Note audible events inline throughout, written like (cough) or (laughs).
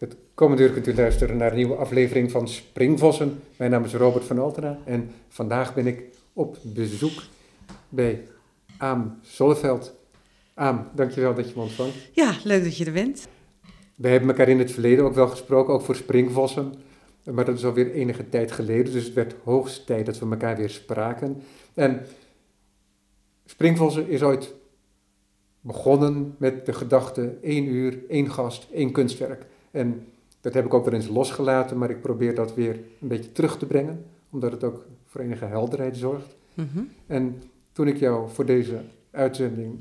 Het komende uur kunt u luisteren naar een nieuwe aflevering van Springvossen. Mijn naam is Robert van Altena en vandaag ben ik op bezoek bij Aam Zolleveld. Aam, dankjewel dat je me ontvangt. Ja, leuk dat je er bent. We hebben elkaar in het verleden ook wel gesproken, ook voor Springvossen. Maar dat is alweer enige tijd geleden, dus het werd hoogst tijd dat we elkaar weer spraken. En Springvossen is ooit begonnen met de gedachte één uur, één gast, één kunstwerk. En dat heb ik ook wel eens losgelaten, maar ik probeer dat weer een beetje terug te brengen, omdat het ook voor enige helderheid zorgt. Mhm. En toen ik jou voor deze uitzending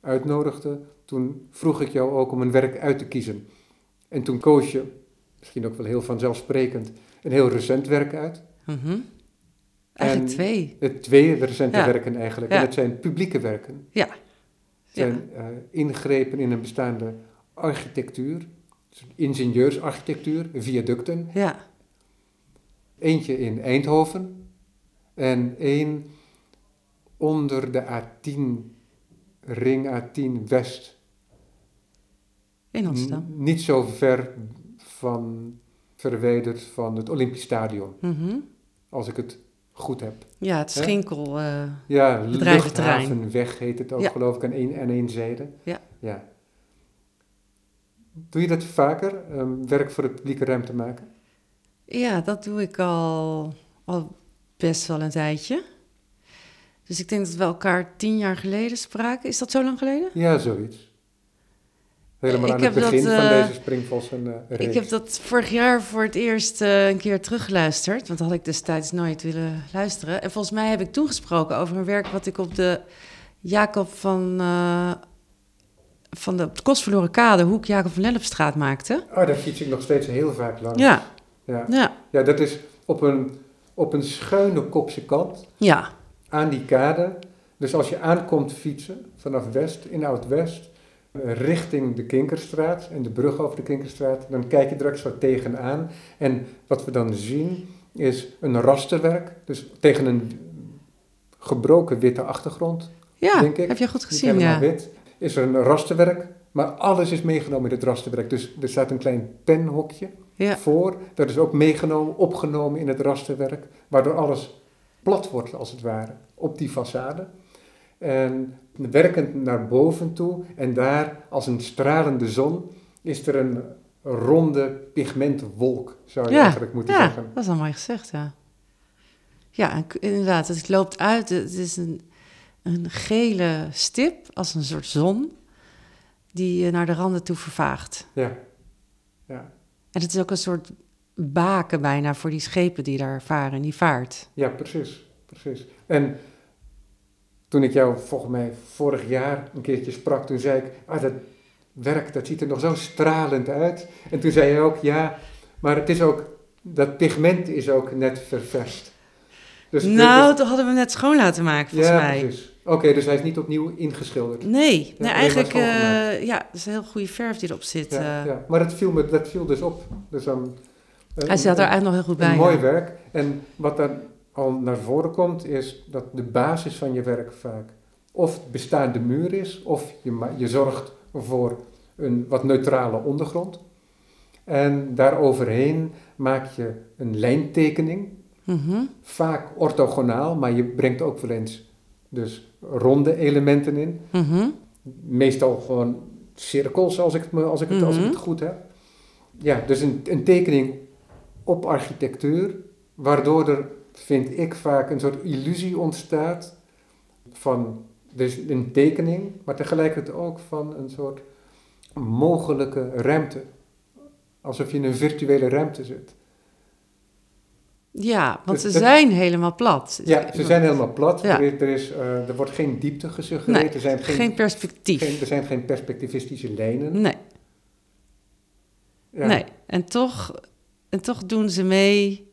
uitnodigde, toen vroeg ik jou ook om een werk uit te kiezen. En toen koos je, misschien ook wel heel vanzelfsprekend, een heel recent werk uit. Eigenlijk En- twee. Het twee recente Ja. werken eigenlijk. Ja. En het zijn publieke werken. Ja. Het zijn eh, ingrepen in een bestaande architectuur. Ingenieursarchitectuur, viaducten. Ja. Eentje in Eindhoven en één onder de A10, ring A10 West. In Amsterdam. N- niet zo ver van, verwijderd van het Olympisch Stadion, Mhm. als ik het goed heb. Ja, het? Schinkel. eh, Ja, luchthavenweg heet het ook, Ja. geloof ik, aan één, aan één zijde. Ja. ja. Doe je dat vaker, ehm, werk voor de publieke ruimte maken? ja, dat doe ik al, al best wel een tijdje. Dus ik denk dat we elkaar tien jaar geleden spraken. Is dat zo lang geleden? Ja, zoiets. Helemaal Ik aan het dat, begin van eh, deze Springvossen reeks. Ik heb dat vorig jaar voor het eerst eh, een keer teruggeluisterd. Want dat had ik destijds nooit willen luisteren. En volgens mij heb ik toen gesproken over een werk wat ik op de Jacob van... van de op de Kostverloren Kade, hoek Jacob van Lennepstraat maakte. Oh, daar fiets ik nog steeds heel vaak langs. Ja, Ja, ja, ja dat is op een, op een schuine kopse kant ja. aan die kade. Dus als je aankomt fietsen vanaf West, in Oud-West, eh, richting de Kinkerstraat en de brug over de Kinkerstraat, dan kijk je ook zo tegenaan. En wat we dan zien is een rasterwerk, dus tegen een gebroken witte achtergrond, Ja, Denk ik. heb je goed gezien, ja. wit, is er een rasterwerk, maar alles is meegenomen in het rasterwerk. Dus er staat een klein penhokje ja. voor, dat is ook meegenomen, opgenomen in het rasterwerk, waardoor alles plat wordt als het ware, op die façade. En werkend naar boven toe, en daar als een stralende zon, is er een ronde pigmentwolk, zou je Ja, eigenlijk moeten Ja, zeggen. dat is al mooi gezegd, ja. Ja, inderdaad, het loopt uit. Het is een, een gele stip, als een soort zon, die eh, naar de randen toe vervaagt. Ja, ja. En het is ook een soort baken bijna voor die schepen die daar varen, die vaart. Ja, precies, precies. En toen ik jou volgens mij vorig jaar een keertje sprak, toen zei ik, ah, dat werk, dat ziet er nog zo stralend uit. En toen zei je ook, ja, maar het is ook, dat pigment is ook net ververst. Dus nou, is- toen hadden we net schoon laten maken, volgens ja, mij. precies. Oké, dus hij is niet opnieuw ingeschilderd. Nee, nee eigenlijk, eh, ja, het is een heel goede verf die erop zit. Ja, eh. ja. Maar dat viel, me, dat viel dus op. Dus dan, eh, Hij staat er eigenlijk nog heel goed bij. Een mooi werk. En wat dan al naar voren komt, is dat de basis van je werk vaak of bestaande muur is, of je, je zorgt voor een wat neutrale ondergrond. En daaroverheen maak je een lijntekening, Mhm. vaak orthogonaal, maar je brengt ook wel eens dus ronde elementen in. Mhm. Meestal gewoon cirkels, als ik het, als ik het, als ik Mhm. het goed heb. Ja, dus een, een tekening op architectuur, waardoor er, vind ik vaak, een soort illusie ontstaat van dus een tekening, maar tegelijkertijd ook van een soort mogelijke ruimte. Alsof je in een virtuele ruimte zit. Ja, want ze zijn helemaal plat. Ja, ze zijn helemaal plat. Ja. Er, is, er, is, eh, er wordt geen diepte gesuggereerd. Nee, er, zijn geen, geen, perspectief. geen- er zijn geen perspectivistische lijnen. Nee, Ja. nee. En toch, en toch doen ze mee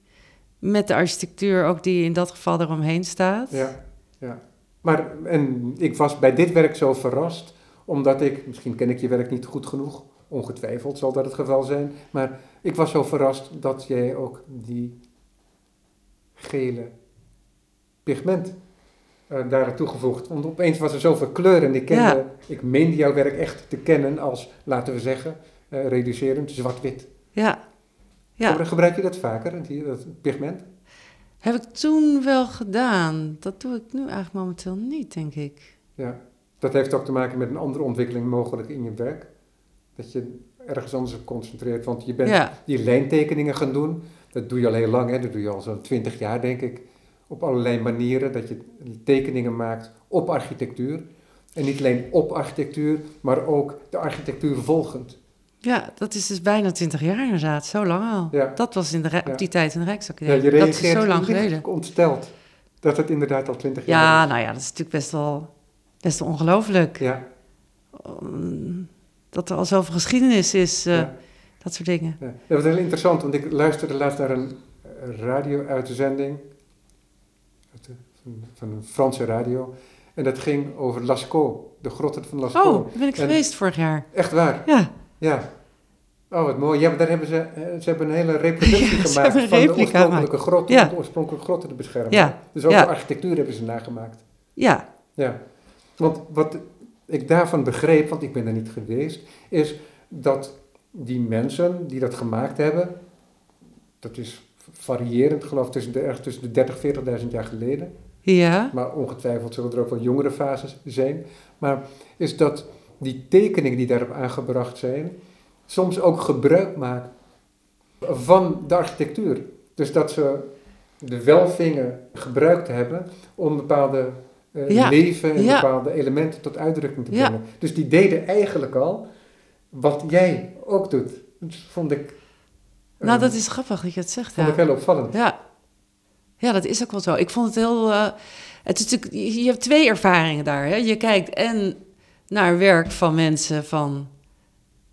met de architectuur, ook die in dat geval eromheen staat. Ja, ja. Maar en ik was bij dit werk zo verrast, omdat ik, misschien ken ik je werk niet goed genoeg, ongetwijfeld zal dat het geval zijn, maar ik was zo verrast dat jij ook die gele pigment eh daar toegevoegd. Want opeens was er zoveel kleur en ik, kende, Ja. ik meende jouw werk echt te kennen als, laten we zeggen, eh, reducerend, zwart-wit. Ja. ja. Gebruik je dat vaker, die, dat pigment? Heb ik toen wel gedaan. Dat doe ik nu eigenlijk momenteel niet, denk ik. Ja, dat heeft ook te maken met een andere ontwikkeling mogelijk in je werk. Dat je ergens anders op concentreert. Want je bent Ja. die lijntekeningen gaan doen. Dat doe je al heel lang, hè? dat doe je al zo'n twintig jaar, denk ik. Op allerlei manieren. Dat je tekeningen maakt op architectuur. En niet alleen op architectuur, maar ook de architectuur volgend. Ja, dat is dus bijna twintig jaar inderdaad. Zo lang al. Ja. Dat was in de, Ja. op die tijd in de Ja, Rijksacademie. je dat reageert is zo lang geleden. ontsteld dat het inderdaad al twintig jaar Ja, is. nou ja, dat is natuurlijk best wel, best wel ongelooflijk. Ja, Um, Dat er al zoveel geschiedenis is, eh, ja. Dat soort dingen. Ja, dat was heel interessant, want ik luisterde laatst naar een eh, radio-uitzending van, van een Franse radio. En dat ging over Lascaux, de grotten van Lascaux. Oh, daar ben ik En- geweest vorig jaar. Echt waar, Ja, ja. Oh, wat mooi. Ja, maar daar hebben ze, eh, ze hebben een hele reproductie (laughs) Ja, gemaakt van de oorspronkelijke grotten, Ja. om de oorspronkelijke grotten te beschermen. Ja, Dus ook de architectuur hebben ze nagemaakt. ja, Ja, want wat ik daarvan begreep, want ik ben er niet geweest, is dat die mensen die dat gemaakt hebben, dat is variërend geloof ik tussen de, ergens tussen de 30 40.000 jaar geleden, ja, maar ongetwijfeld zullen er ook wel jongere fases zijn, maar is dat die tekeningen die daarop aangebracht zijn, soms ook gebruik maken van de architectuur. Dus dat ze de welvingen gebruikt hebben om bepaalde eh, Ja, leven en ja. bepaalde elementen tot uitdrukking te Ja. brengen. Dus die deden eigenlijk al wat jij ook doet. Dat vond ik, Nou, dat is grappig dat je het zegt. vond Ja. ik heel opvallend. Ja. ja, dat is ook wel zo. Ik vond het heel. eh, het is natuurlijk, je hebt twee ervaringen daar. Hè? Je kijkt en naar werk van mensen van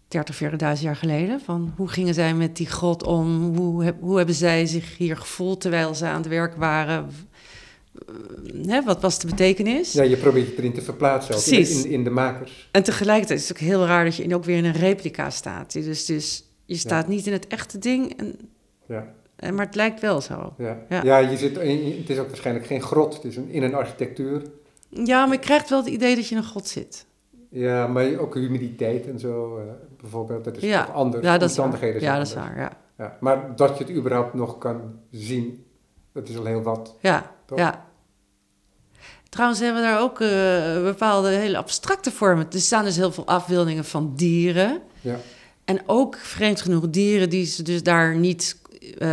30, 40.000 jaar geleden. Van hoe gingen zij met die grot om? Hoe, heb- hoe hebben zij zich hier gevoeld terwijl ze aan het werk waren? Hè, wat was de betekenis? Ja, je probeert je erin te verplaatsen, ook in, in, de makers. En tegelijkertijd is het ook heel raar dat je in- ook weer in een replica staat. Dus, dus je staat niet in het echte ding, en, Ja, en, maar het lijkt wel zo. ja. Ja. ja. je zit, in- het is ook waarschijnlijk geen grot, het is een, in een architectuur. Ja, maar je krijgt wel het idee dat je in een god zit. Ja, maar ook humiditeit en zo, eh, bijvoorbeeld, dat is Ja. toch anders. Ja, dat is waar. Zijn Ja, dat is waar, ja. Ja, maar dat je het überhaupt nog kan zien, dat is al heel wat. Ja, Toch? ja. Trouwens hebben we daar ook eh, bepaalde hele abstracte vormen. Er staan dus heel veel afbeeldingen van dieren. Ja. En ook, vreemd genoeg, dieren die ze dus daar niet... eh,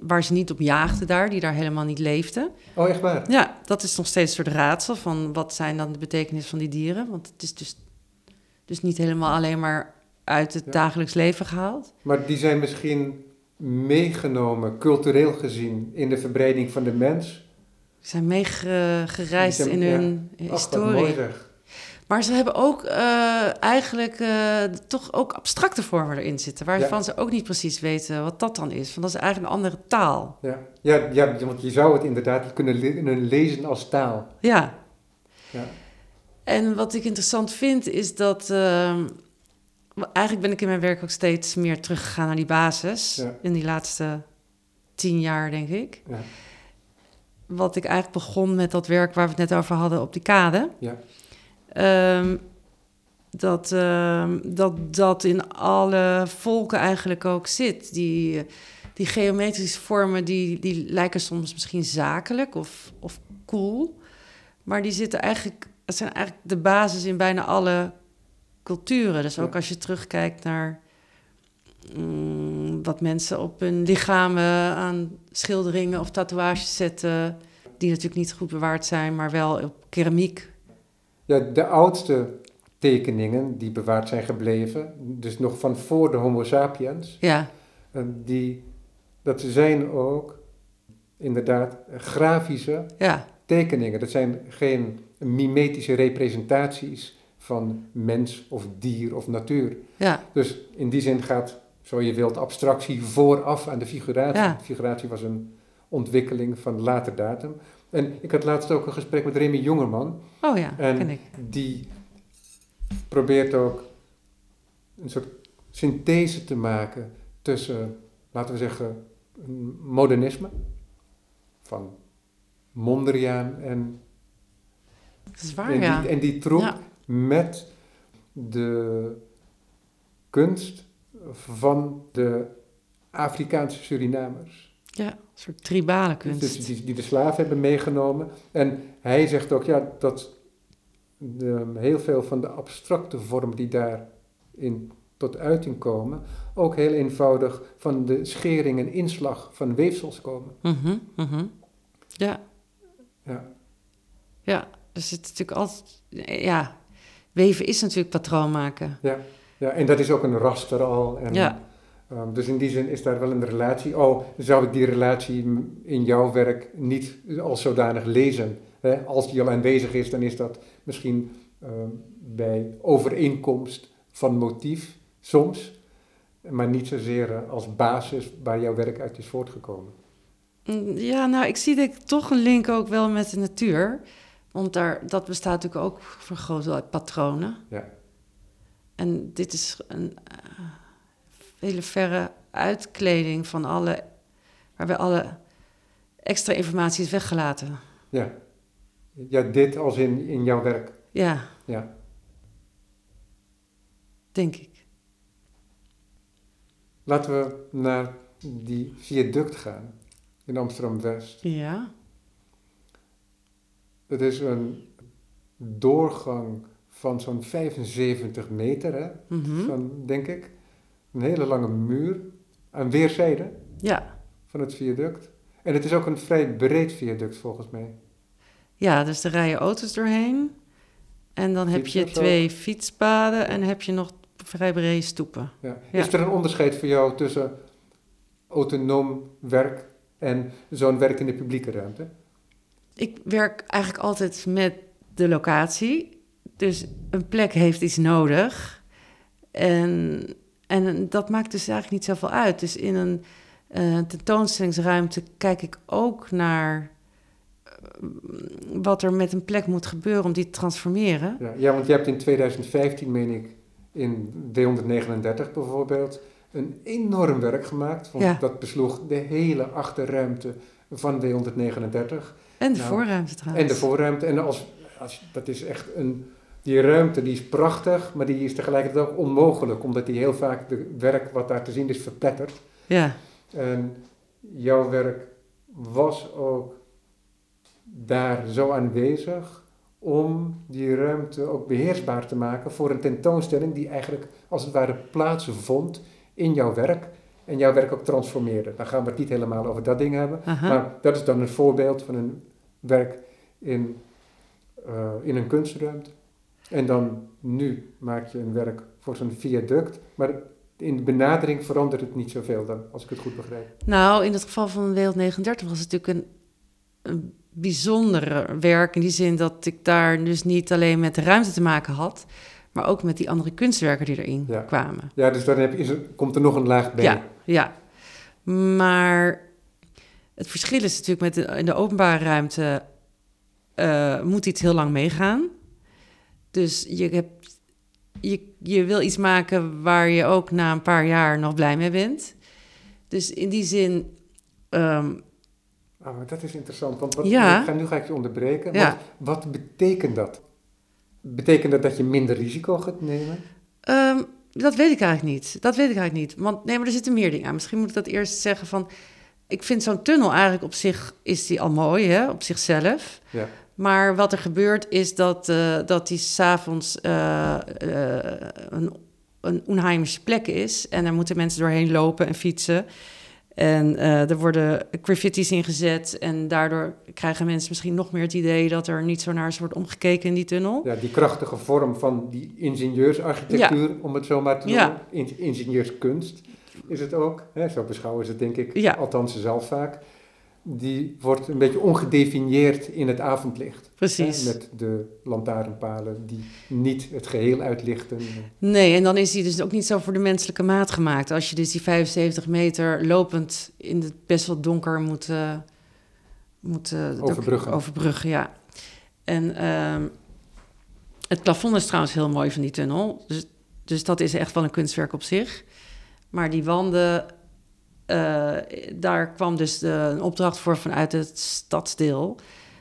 waar ze niet op jaagden daar, die daar helemaal niet leefden. Oh, echt waar? Ja, dat is nog steeds een soort raadsel van wat zijn dan de betekenis van die dieren. Want het is dus, dus niet helemaal alleen maar uit het Ja. dagelijks leven gehaald. Maar die zijn misschien meegenomen, cultureel gezien, in de verbreding van de mens. Ze zijn meegereisd in ja. hun historie. Maar ze hebben ook eh, eigenlijk eh, toch ook abstracte vormen erin zitten, waarvan ze ook niet precies weten wat dat dan is. Want dat is eigenlijk een andere taal. Ja. Ja, ja, want je zou het inderdaad kunnen le- kunnen lezen als taal. Ja. Ja. En wat ik interessant vind is dat. ehm, eigenlijk ben ik in mijn werk ook steeds meer teruggegaan naar die basis. Ja. In die laatste tien jaar, denk ik. Ja. Wat ik eigenlijk begon met dat werk waar we het net over hadden op die kade. Ja. Ehm, dat, ehm, dat dat in alle volken eigenlijk ook zit. Die, die geometrische vormen die, die lijken soms misschien zakelijk of, of cool. Maar die zitten eigenlijk, het zijn eigenlijk de basis in bijna alle culturen. Dus ook Ja. als je terugkijkt naar mm, wat mensen op hun lichamen aan schilderingen of tatoeages zetten. Die natuurlijk niet goed bewaard zijn, maar wel op keramiek Ja, de oudste tekeningen die bewaard zijn gebleven, dus nog van voor de Homo sapiens, Ja, en die, dat zijn ook inderdaad grafische ja, tekeningen. Dat zijn geen mimetische representaties van mens of dier of natuur. ja, Dus in die zin gaat, zo je wilt, abstractie vooraf aan de figuratie. Ja. De figuratie was een ontwikkeling van later datum. En ik had laatst ook een gesprek met Remy Jongerman. Oh ja, En ken ik. die probeert ook een soort synthese te maken tussen, laten we zeggen, modernisme van Mondriaan en, Dat is waar, en, ja. die, en die troep Ja. met de kunst van de Afrikaanse Surinamers. Ja, een soort tribale Dus kunst. die, die de slaven hebben meegenomen. En hij zegt ook ja, dat de, heel veel van de abstracte vormen die daarin tot uiting komen, ook heel eenvoudig van de schering en inslag van weefsels komen. Mhm, mhm. Ja, Ja, ja. Dus het is natuurlijk altijd... Ja, weven is natuurlijk patroon maken. ja, ja, en dat is ook een raster al. En, Ja. ehm, dus in die zin is daar wel een relatie. Oh, zou ik die relatie in jouw werk niet als zodanig lezen? Hè? Als die al aanwezig is, dan is dat misschien ehm, bij overeenkomst van motief soms, maar niet zozeer eh, als basis waar jouw werk uit is voortgekomen. Mm, Ja, nou, ik zie denk ik toch een link ook wel met de natuur. Want daar, dat bestaat natuurlijk ook voor een groot deel uit patronen. Ja. En dit is een eh, hele verre uitkleding van alle... waarbij alle extra informatie is weggelaten. Ja, ja dit als in, in jouw werk. Ja, Ja. denk ik. Laten we naar die viaduct gaan in Amsterdam-West. Ja. Het is een doorgang van zo'n 75 meter, hè? Mhm. Van, denk ik. Een hele lange muur aan weerszijden Ja. van het viaduct. En het is ook een vrij breed viaduct volgens mij. ja, dus er rijden auto's doorheen. En dan heb je twee fietspaden en heb je nog vrij brede stoepen. Ja. Ja. Is er een onderscheid voor jou tussen autonoom werk en zo'n werk in de publieke ruimte? Ik werk eigenlijk altijd met de locatie. Dus een plek heeft iets nodig. En, en dat maakt dus eigenlijk niet zoveel uit. Dus in een eh, tentoonstellingsruimte kijk ik ook naar eh, wat er met een plek moet gebeuren om die te transformeren. Ja, ja, want je hebt in 2015, meen ik, in D139 bijvoorbeeld, een enorm werk gemaakt. Want Ja. dat besloeg de hele achterruimte van D139. En de Nou, voorruimte trouwens. En de voorruimte. En als, als, dat is echt een... Die ruimte die is prachtig, maar die is tegelijkertijd ook onmogelijk. Omdat die heel vaak de werk wat daar te zien is verpletterd. Ja, En jouw werk was ook daar zo aanwezig om die ruimte ook beheersbaar te maken voor een tentoonstelling die eigenlijk als het ware plaatsvond in jouw werk en jouw werk ook transformeerde. Dan gaan we het niet helemaal over dat ding hebben, aha. maar dat is dan een voorbeeld van een werk in, eh, in een kunstruimte. En dan nu maak je een werk voor zo'n viaduct, maar in de benadering verandert het niet zoveel dan, als ik het goed begrijp. Nou, in het geval van Wereld 39 was het natuurlijk een, een bijzondere werk. In die zin dat ik daar dus niet alleen met de ruimte te maken had, maar ook met die andere kunstwerken die erin Ja. kwamen. Ja, dus dan heb, is er, komt er nog een laag bij. Ja, ja. Maar het verschil is natuurlijk met de, in de openbare ruimte eh, moet iets heel lang meegaan. Dus je, hebt, je, je wil iets maken waar je ook na een paar jaar nog blij mee bent. Dus in die zin, maar dat is interessant, want wat, Ja. ik ga, nu ga ik je onderbreken. Ja. Wat betekent dat? Betekent dat dat je minder risico gaat nemen? ehm, dat weet ik eigenlijk niet. Dat weet ik eigenlijk niet. Want nee, maar er zitten meer dingen aan. Misschien moet ik dat eerst zeggen van... Ik vind zo'n tunnel eigenlijk op zich is die al mooi, hè, op zichzelf. Ja. Maar wat er gebeurt is dat, eh dat die s'avonds eh een, een onheimische plek is. En daar moeten mensen doorheen lopen en fietsen. En er worden graffiti's ingezet. En daardoor krijgen mensen misschien nog meer het idee... dat er niet zo naar ze wordt omgekeken in die tunnel. ja, die krachtige vorm van die ingenieursarchitectuur, om het zo maar te Ja. noemen. In- ingenieurskunst is het ook. Hè? Zo beschouwen ze het denk ik, Ja. althans zelf vaak. Die wordt een beetje ongedefinieerd in het avondlicht. Precies. Hè? Met de lantaarnpalen die niet het geheel uitlichten. Nee, en dan is die dus ook niet zo voor de menselijke maat gemaakt. Als je dus die 75 meter lopend in het best wel donker moet, eh, moet eh, Overbruggen. overbruggen, ja. En ehm, het plafond is trouwens heel mooi van die tunnel. Dus, dus dat is echt wel een kunstwerk op zich. Maar die wanden, eh, daar kwam dus de, een opdracht voor vanuit het stadsdeel.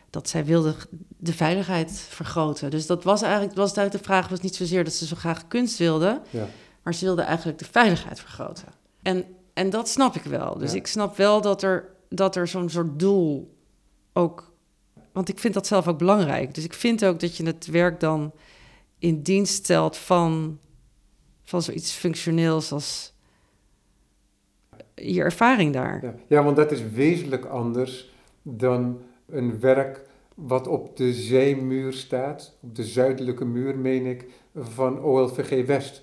Dat zij wilden de veiligheid vergroten. Dus dat was eigenlijk, was eigenlijk de vraag was niet zozeer dat ze zo graag kunst wilden. Ja. Maar ze wilden eigenlijk de veiligheid vergroten. En, en dat snap ik wel. Dus Ja. ik snap wel dat er, dat er zo'n soort doel ook... Want ik vind dat zelf ook belangrijk. Dus ik vind ook dat je het werk dan in dienst stelt van, van zoiets functioneels als je ervaring daar. Ja. ja, want dat is wezenlijk anders dan een werk wat op de zijmuur staat, op de zuidelijke muur, meen ik, van OLVG West,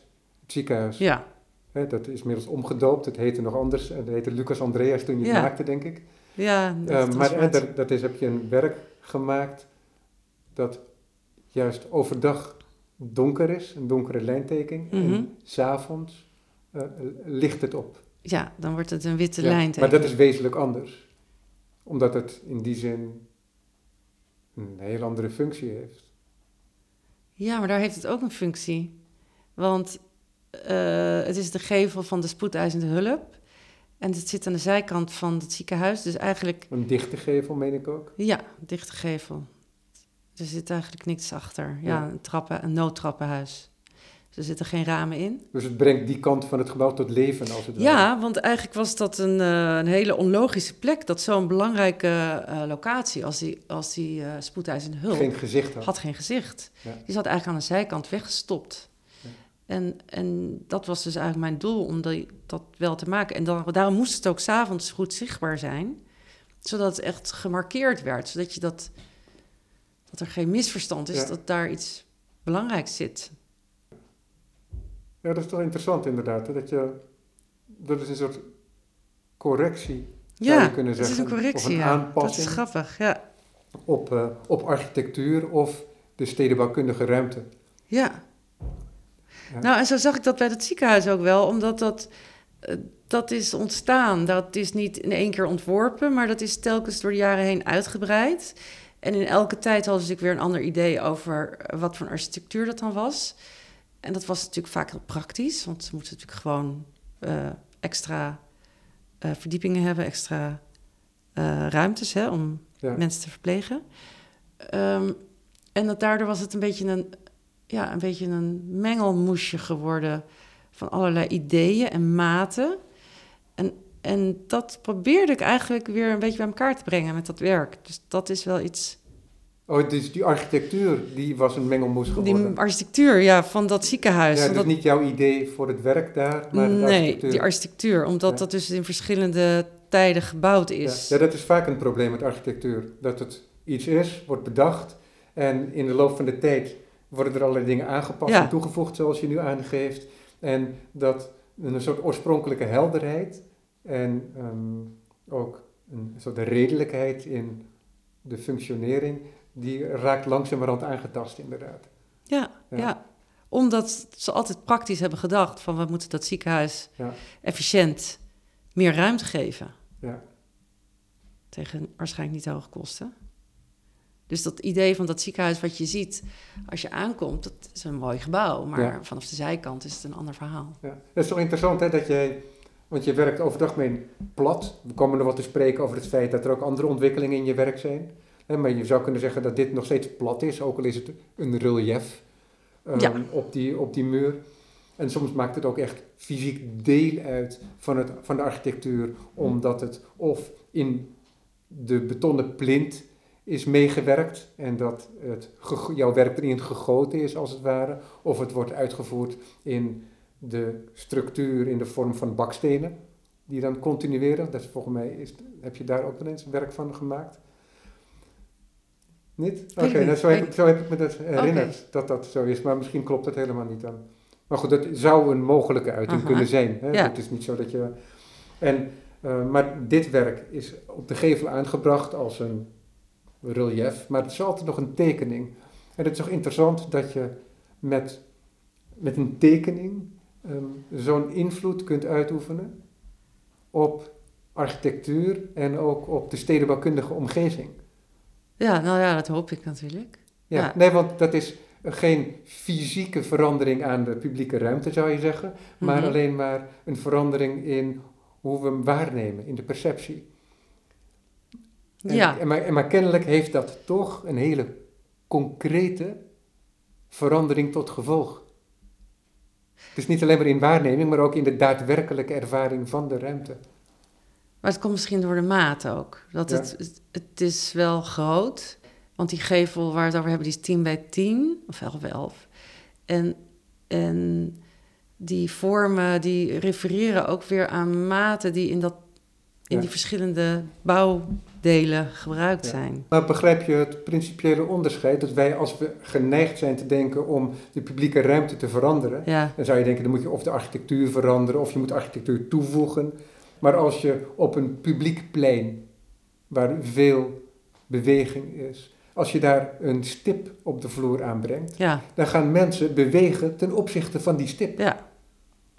het ziekenhuis. Ja, Hè, dat is inmiddels omgedoopt, het heette nog anders, dat heette Lucas Andreas toen je het maakte, denk ik. ja dat Eh, maar hè, dat, dat is, heb je een werk gemaakt dat juist overdag donker is, een donkere lijntekening, Mhm. en s'avonds eh licht het op. ja, dan wordt het een witte Ja, lijn. maar dat is wezenlijk anders. Omdat het in die zin een heel andere functie heeft. Ja, maar daar heeft het ook een functie. Want eh, het is de gevel van de spoedeisende hulp. En het zit aan de zijkant van het ziekenhuis. Dus eigenlijk, Een dichte gevel, meen ik ook. ja, dichte gevel. Er zit eigenlijk niks achter. Ja, Ja. een, trappen, een noodtrappenhuis. Dus er zitten geen ramen in. Dus het brengt die kant van het gebouw tot leven, als het. Ja, want eigenlijk was dat een, eh, een hele onlogische plek. Dat zo'n belangrijke eh, locatie als die, als die spoedeisende hulp... Geen gezicht had. had geen gezicht. Ja. Die zat eigenlijk aan de zijkant weggestopt. Ja. En, en dat was dus eigenlijk mijn doel, om die, dat wel te maken. En dan, daarom moest het ook s'avonds goed zichtbaar zijn. Zodat het echt gemarkeerd werd. Zodat je dat, dat er geen misverstand is, Ja. dat daar iets belangrijks zit. Ja, dat is toch interessant inderdaad. hè, Dat, je, dat is een soort correctie, zou ja, je kunnen is zeggen. een correctie, of een ja. Dat is grappig, ja. op, eh, op architectuur of de stedenbouwkundige ruimte. Ja. Ja. Nou, en zo zag ik dat bij het ziekenhuis ook wel, omdat dat, eh, dat is ontstaan. Dat is niet in één keer ontworpen, maar dat is telkens door de jaren heen uitgebreid. En in elke tijd hadden ze natuurlijk weer een ander idee over eh, wat voor architectuur dat dan was. En dat was natuurlijk vaak heel praktisch, want ze moeten natuurlijk gewoon eh, extra eh, verdiepingen hebben, extra eh, ruimtes hè, om Ja. mensen te verplegen. Ehm, en dat daardoor was het een beetje een, ja, een beetje een mengelmoesje geworden van allerlei ideeën en maten. En, en dat probeerde ik eigenlijk weer een beetje bij elkaar te brengen met dat werk. Dus dat is wel iets. Oh, dus die architectuur, die was een mengelmoes geworden. Die architectuur ja, van dat ziekenhuis. ja, dus dat, niet jouw idee voor het werk daar, maar de nee, architectuur. die architectuur. Omdat Ja. dat dus in verschillende tijden gebouwd is. Ja, dat is vaak een probleem met architectuur. Dat het iets is, wordt bedacht en in de loop van de tijd worden er allerlei dingen aangepast en toegevoegd, zoals je nu aangeeft. En dat een soort oorspronkelijke helderheid en ehm, ook een soort redelijkheid in de functionering, die raakt langzamerhand aangetast inderdaad. Ja, Ja. ja. omdat ze altijd praktisch hebben gedacht van we moeten dat ziekenhuis Ja. efficiënt meer ruimte geven. Ja. Tegen waarschijnlijk niet hoge kosten. Dus dat idee van dat ziekenhuis wat je ziet als je aankomt, dat is een mooi gebouw. Maar Ja. vanaf de zijkant is het een ander verhaal. Ja. Dat is toch interessant hè, dat jij, want je werkt overdag mee plat. We komen er wat te spreken over het feit dat er ook andere ontwikkelingen in je werk zijn. Maar je zou kunnen zeggen dat dit nog steeds plat is, ook al is het een relief ehm, Ja. op, die, op die muur. En soms maakt het ook echt fysiek deel uit van, het, van de architectuur, omdat het of in de betonnen plint is meegewerkt en dat het, jouw werk erin gegoten is als het ware, of het wordt uitgevoerd in de structuur in de vorm van bakstenen, die dan continueren. Dat is volgens mij, is, heb je daar ook wel eens werk van gemaakt? Niet? Oké, nou, zo, heb, Weet- ik- zo heb ik me dat herinnerd, dat dat zo is. Maar misschien klopt dat helemaal niet dan. Maar goed, dat zou een mogelijke uiting Aha. kunnen zijn. Hè? Ja. Het is niet zo dat je... En, eh, maar dit werk is op de gevel aangebracht als een relief, maar het is altijd nog een tekening. En het is toch interessant dat je met, met een tekening ehm, zo'n invloed kunt uitoefenen op architectuur en ook op de stedenbouwkundige omgeving. Ja, nou ja, dat hoop ik natuurlijk. Ja, Ja. nee, want dat is geen fysieke verandering aan de publieke ruimte, zou je zeggen, maar Mhm. alleen maar een verandering in hoe we hem waarnemen, in de perceptie. En, Ja, en maar, en maar kennelijk heeft dat toch een hele concrete verandering tot gevolg. Dus niet alleen maar in waarneming, maar ook in de daadwerkelijke ervaring van de ruimte. Maar het komt misschien door de maat ook. Dat Ja. het, het, is wel groot. Want die gevel waar we het over hebben, die is 10 bij 10. Of 11 bij 11. En, en die vormen, die refereren ook weer aan maten die in, dat, in Ja. die verschillende bouwdelen gebruikt Ja. zijn. Maar begrijp je het principiële onderscheid dat wij als we geneigd zijn te denken om de publieke ruimte te veranderen, Ja, dan zou je denken dan moet je of de architectuur veranderen of je moet architectuur toevoegen. Maar als je op een publiek plein waar veel beweging is, als je daar een stip op de vloer aanbrengt, ja, dan gaan mensen bewegen ten opzichte van die stip. ja.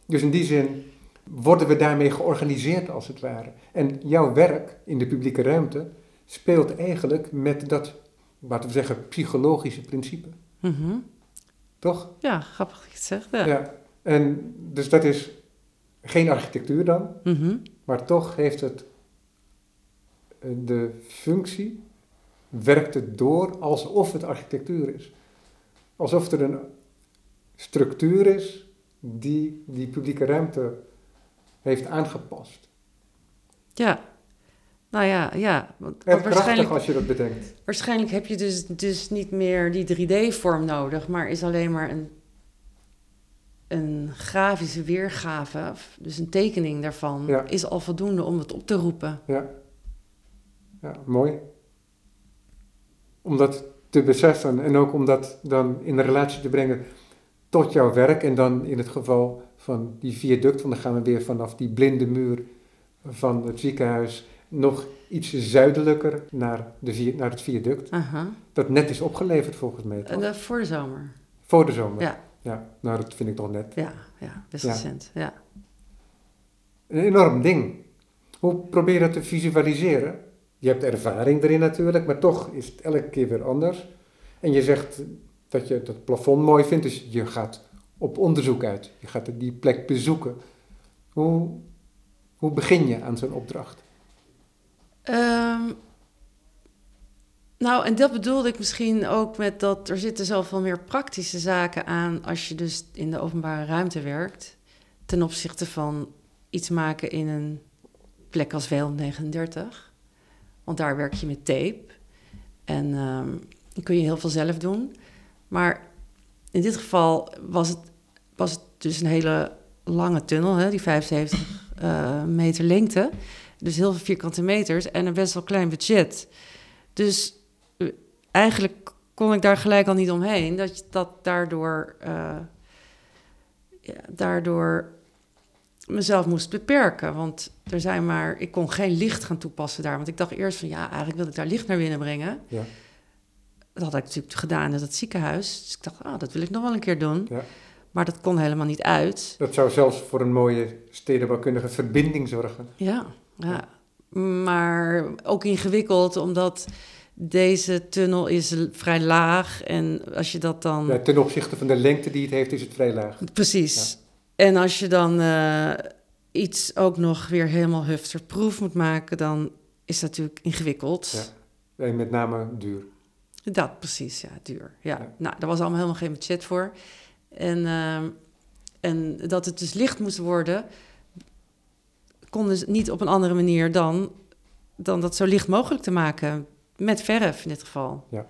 Dus in die zin worden we daarmee georganiseerd als het ware. En jouw werk in de publieke ruimte speelt eigenlijk met dat, laten we zeggen, psychologische principe. Mhm. Toch? Ja, grappig dat je het zegt. Ja. Ja. En dus dat is geen architectuur dan, Mhm. maar toch heeft het eh, de functie, werkt het door alsof het architectuur is. Alsof er een structuur is die die publieke ruimte heeft aangepast. ja. Nou ja, ja. Want, krachtig waarschijnlijk, als je dat bedenkt. waarschijnlijk heb je dus, dus niet meer die 3D-vorm nodig, maar is alleen maar een, een grafische weergave, dus een tekening daarvan, Ja. is al voldoende om het op te roepen. Ja. ja, mooi. Om dat te beseffen en ook om dat dan in een relatie te brengen tot jouw werk. En dan in het geval van die viaduct, want dan gaan we weer vanaf die blinde muur van het ziekenhuis nog iets zuidelijker naar, de, naar het viaduct. Aha. Dat net is opgeleverd volgens mij. toch? En dat voor de zomer. Voor de zomer. Ja. Ja. Nou, dat vind ik toch net. Ja, ja best recent. Ja. Een enorm ding. Hoe probeer je dat te visualiseren? Je hebt ervaring erin natuurlijk, maar toch is het elke keer weer anders. En je zegt dat je het plafond mooi vindt, dus je gaat op onderzoek uit. Je gaat die plek bezoeken. Hoe, hoe begin je aan zo'n opdracht? Ehm, nou, en dat bedoelde ik misschien ook met dat er zitten zoveel meer praktische zaken aan als je dus in de openbare ruimte werkt. Ten opzichte van iets maken in een plek als W39. Want daar werk je met tape. En dan kun je heel veel zelf doen. Maar in dit geval was het, was het dus een hele lange tunnel, hè, die 75 eh, meter lengte. Dus heel veel vierkante meters en een best wel klein budget. Dus eigenlijk kon ik daar gelijk al niet omheen. Dat je dat daardoor, eh, ja, daardoor mezelf moest beperken. Want er zijn maar, ik kon geen licht gaan toepassen daar. Want ik dacht eerst van ja, eigenlijk wil ik daar licht naar binnen brengen. Ja. Dat had ik natuurlijk gedaan in dat ziekenhuis. Dus ik dacht, ah, dat wil ik nog wel een keer doen. Ja. Maar dat kon helemaal niet uit. Dat zou zelfs voor een mooie stedenbouwkundige verbinding zorgen. Ja, ja. Maar ook ingewikkeld, omdat deze tunnel is vrij laag. En als je dat dan... Ja, ten opzichte van de lengte die het heeft, is het vrij laag. Precies. En als je dan eh, iets ook nog weer helemaal hufterproof moet maken, dan is dat natuurlijk ingewikkeld. Ja. En met name duur. Dat precies, ja, duur. Ja. Ja. Nou, daar was allemaal helemaal geen budget voor. En, ehm, en dat het dus licht moest worden, kon dus niet op een andere manier dan, dan dat zo licht mogelijk te maken. Met verf in dit geval. Ja.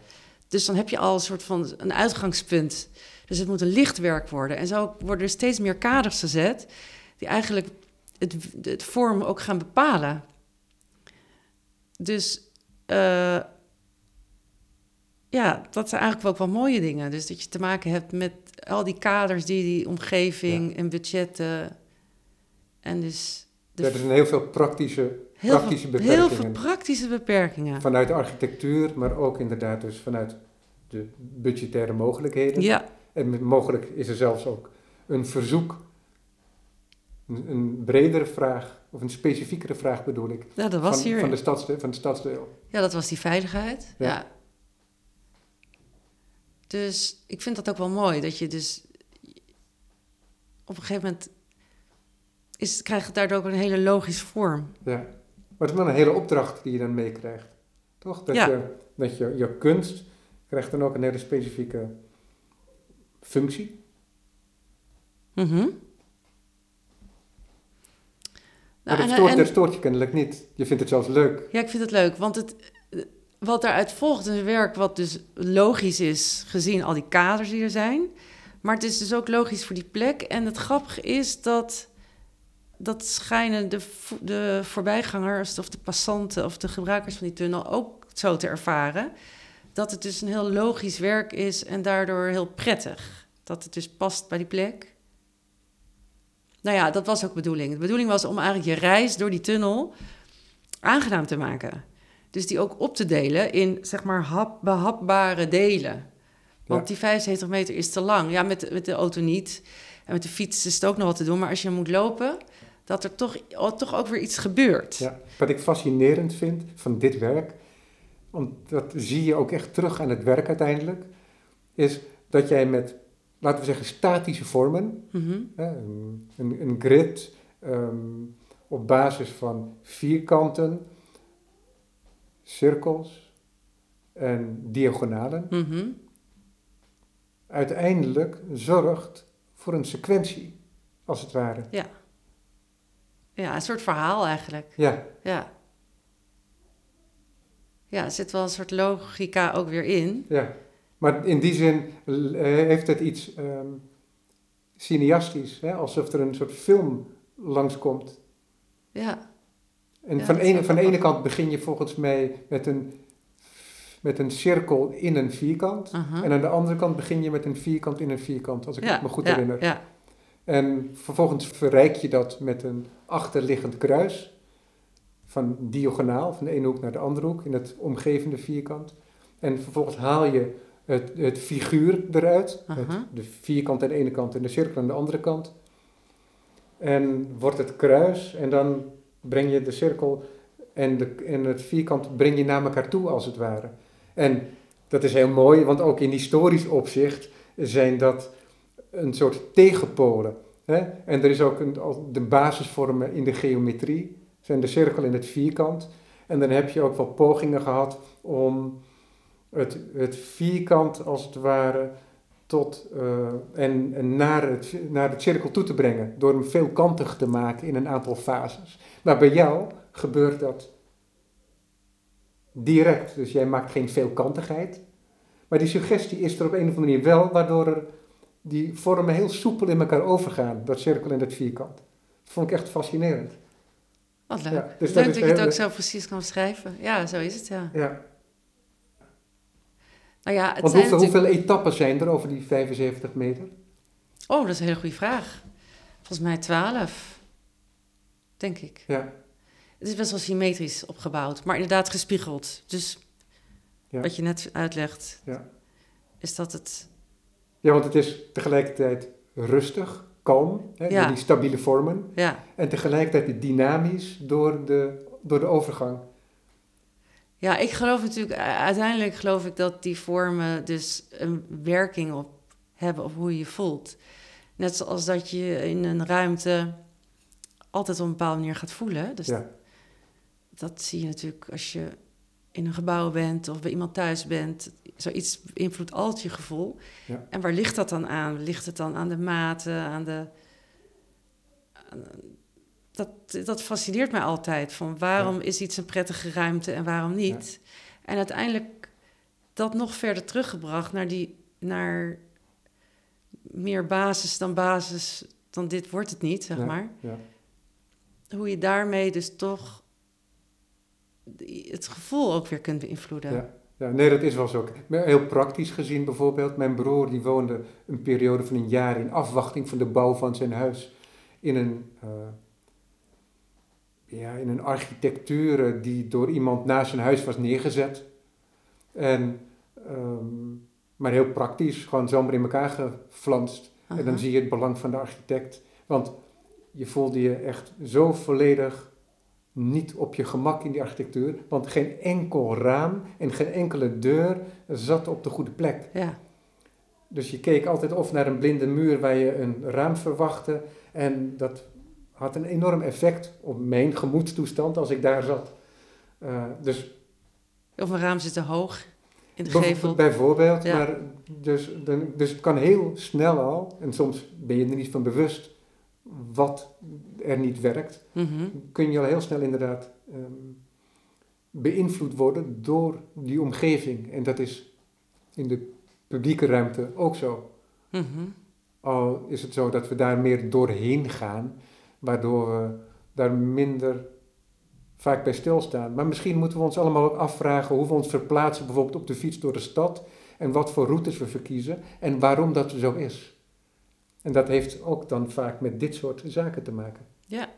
Dus dan heb je al een soort van een uitgangspunt. Dus het moet een lichtwerk worden. En zo worden er steeds meer kaders gezet die eigenlijk het, het vorm ook gaan bepalen. Dus eh, ja, dat zijn eigenlijk ook wel mooie dingen. Dus dat je te maken hebt met al die kaders, die, die omgeving en budgetten. En dus de Ja, er zijn heel veel praktische, heel, praktische veel, heel beperkingen. veel praktische beperkingen. Vanuit de architectuur, maar ook inderdaad dus vanuit de budgettaire mogelijkheden. Ja, En mogelijk is er zelfs ook een verzoek, een, een bredere vraag, of een specifiekere vraag bedoel ik, ja, dat was van, hier. van, de stadsdeel, van stadsdeel. Ja, dat was die veiligheid. Ja. Ja. Dus ik vind dat ook wel mooi, dat je dus op een gegeven moment is, krijgt het daardoor ook een hele logische vorm. Ja. Maar het is wel een hele opdracht die je dan meekrijgt. Toch? Dat, Ja. je, dat je, je kunst krijgt dan ook een hele specifieke functie. Mhm. Maar Nou, dat, en- stoort, en- dat stoort je kennelijk niet. Je vindt het zelfs leuk. Ja, ik vind het leuk, want het, wat daaruit volgt is een werk wat dus logisch is, gezien al die kaders die er zijn. Maar het is dus ook logisch voor die plek. En het grappige is dat, dat schijnen de, de voorbijgangers of de passanten of de gebruikers van die tunnel ook zo te ervaren. Dat het dus een heel logisch werk is en daardoor heel prettig. Dat het dus past bij die plek. Nou ja, dat was ook de bedoeling. De bedoeling was om eigenlijk je reis door die tunnel aangenaam te maken. Dus die ook op te delen in, zeg maar, hap, behapbare delen. Want Ja. die 75 meter is te lang. Ja, met, met de auto niet. En met de fiets is het ook nog wat te doen. Maar als je moet lopen, dat er toch, toch ook weer iets gebeurt. Ja. Wat ik fascinerend vind van dit werk, want dat zie je ook echt terug aan het werk uiteindelijk, is dat jij met, laten we zeggen, statische vormen, Mhm. hè, een, een, een grid ehm, op basis van vierkanten, cirkels en diagonalen, Mhm. uiteindelijk zorgt voor een sequentie, als het ware. Ja, een soort verhaal eigenlijk. Ja, Ja. Ja, er zit wel een soort logica ook weer in. ja. Maar in die zin eh, heeft het iets ehm cineastisch, hè? alsof er een soort film langskomt. Ja, En Ja, van, ene, van de ene kant begin je volgens mij met een, met een cirkel in een vierkant. En aan de andere kant begin je met een vierkant in een vierkant, als ik ja, me goed ja, herinner. Ja, En vervolgens verrijk je dat met een achterliggend kruis. Van diagonaal, van de ene hoek naar de andere hoek, in het omgevende vierkant. En vervolgens haal je het, het figuur eruit. Aha. Met de vierkant aan de ene kant en de cirkel aan de andere kant. En wordt het kruis en dan breng je de cirkel en, de, en het vierkant breng je naar elkaar toe als het ware. En dat is heel mooi, want ook in historisch opzicht zijn dat een soort tegenpolen. Hè? En er is ook een, de basisvormen in de geometrie, zijn de cirkel en het vierkant. En dan heb je ook wel pogingen gehad om het, het vierkant als het ware tot, eh, en, en naar, het, naar het cirkel toe te brengen. Door hem veelkantig te maken in een aantal fases. Maar bij jou gebeurt dat direct. Dus jij maakt geen veelkantigheid. Maar die suggestie is er op een of andere manier wel, waardoor er die vormen heel soepel in elkaar overgaan. Dat cirkel en dat vierkant. Dat vond ik echt fascinerend. wat leuk. Ja, dus leuk dat dat je het ook zo precies kan beschrijven. Ja, zo is het, ja. Ja. Nou ja, het Want zijn hoeveel, natuurlijk- hoeveel etappen zijn er over die 75 meter? Oh, dat is een hele goede vraag. Volgens mij 12, denk ik. Ja. Het is best wel symmetrisch opgebouwd, maar inderdaad gespiegeld. Dus Ja. wat je net uitlegt, Ja. is dat het... ja, want het is tegelijkertijd rustig, kalm, hè, Ja. door die stabiele vormen. Ja, En tegelijkertijd dynamisch door de, door de overgang. ja ik geloof natuurlijk... Uiteindelijk geloof ik dat die vormen dus een werking op hebben op hoe je je voelt. Net zoals dat je in een ruimte altijd op een bepaalde manier gaat voelen. Dus Ja. dat zie je natuurlijk als je in een gebouw bent of bij iemand thuis bent. Zoiets beïnvloedt altijd je gevoel. Ja. En waar ligt dat dan aan? Ligt het dan aan de maten, aan de... aan- dat, dat fascineert mij altijd. Van waarom is iets een prettige ruimte en waarom niet? En uiteindelijk dat nog verder teruggebracht naar die... Naar meer basis dan basis dan dit wordt het niet, zeg maar. ja. Hoe je daarmee dus toch het gevoel ook weer kunt beïnvloeden. Ja. Ja, nee, dat is wel zo. Heel praktisch gezien bijvoorbeeld, mijn broer die woonde een periode van een jaar in afwachting van de bouw van zijn huis in een, eh, ja, in een architectuur die door iemand naast zijn huis was neergezet. En, ehm, maar heel praktisch, gewoon zomaar in elkaar geflanst. En dan zie je het belang van de architect. Want je voelde je echt zo volledig niet op je gemak in die architectuur. Want geen enkel raam en geen enkele deur zat op de goede plek. Ja, Dus je keek altijd of naar een blinde muur waar je een raam verwachtte. En dat had een enorm effect op mijn gemoedstoestand als ik daar zat. Eh, dus of een raam zit te hoog in de gevel. Bijvoorbeeld, Ja. maar dus, dus het kan heel snel al, en soms ben je er niet van bewust wat er niet werkt, Mhm. kun je al heel snel inderdaad ehm, beïnvloed worden door die omgeving. En dat is in de publieke ruimte ook zo. Mhm. Al is het zo dat we daar meer doorheen gaan, waardoor we daar minder vaak bij stilstaan. Maar misschien moeten we ons allemaal ook afvragen hoe we ons verplaatsen, bijvoorbeeld op de fiets door de stad, en wat voor routes we verkiezen en waarom dat zo is. En dat heeft ook dan vaak met dit soort zaken te maken. Ja.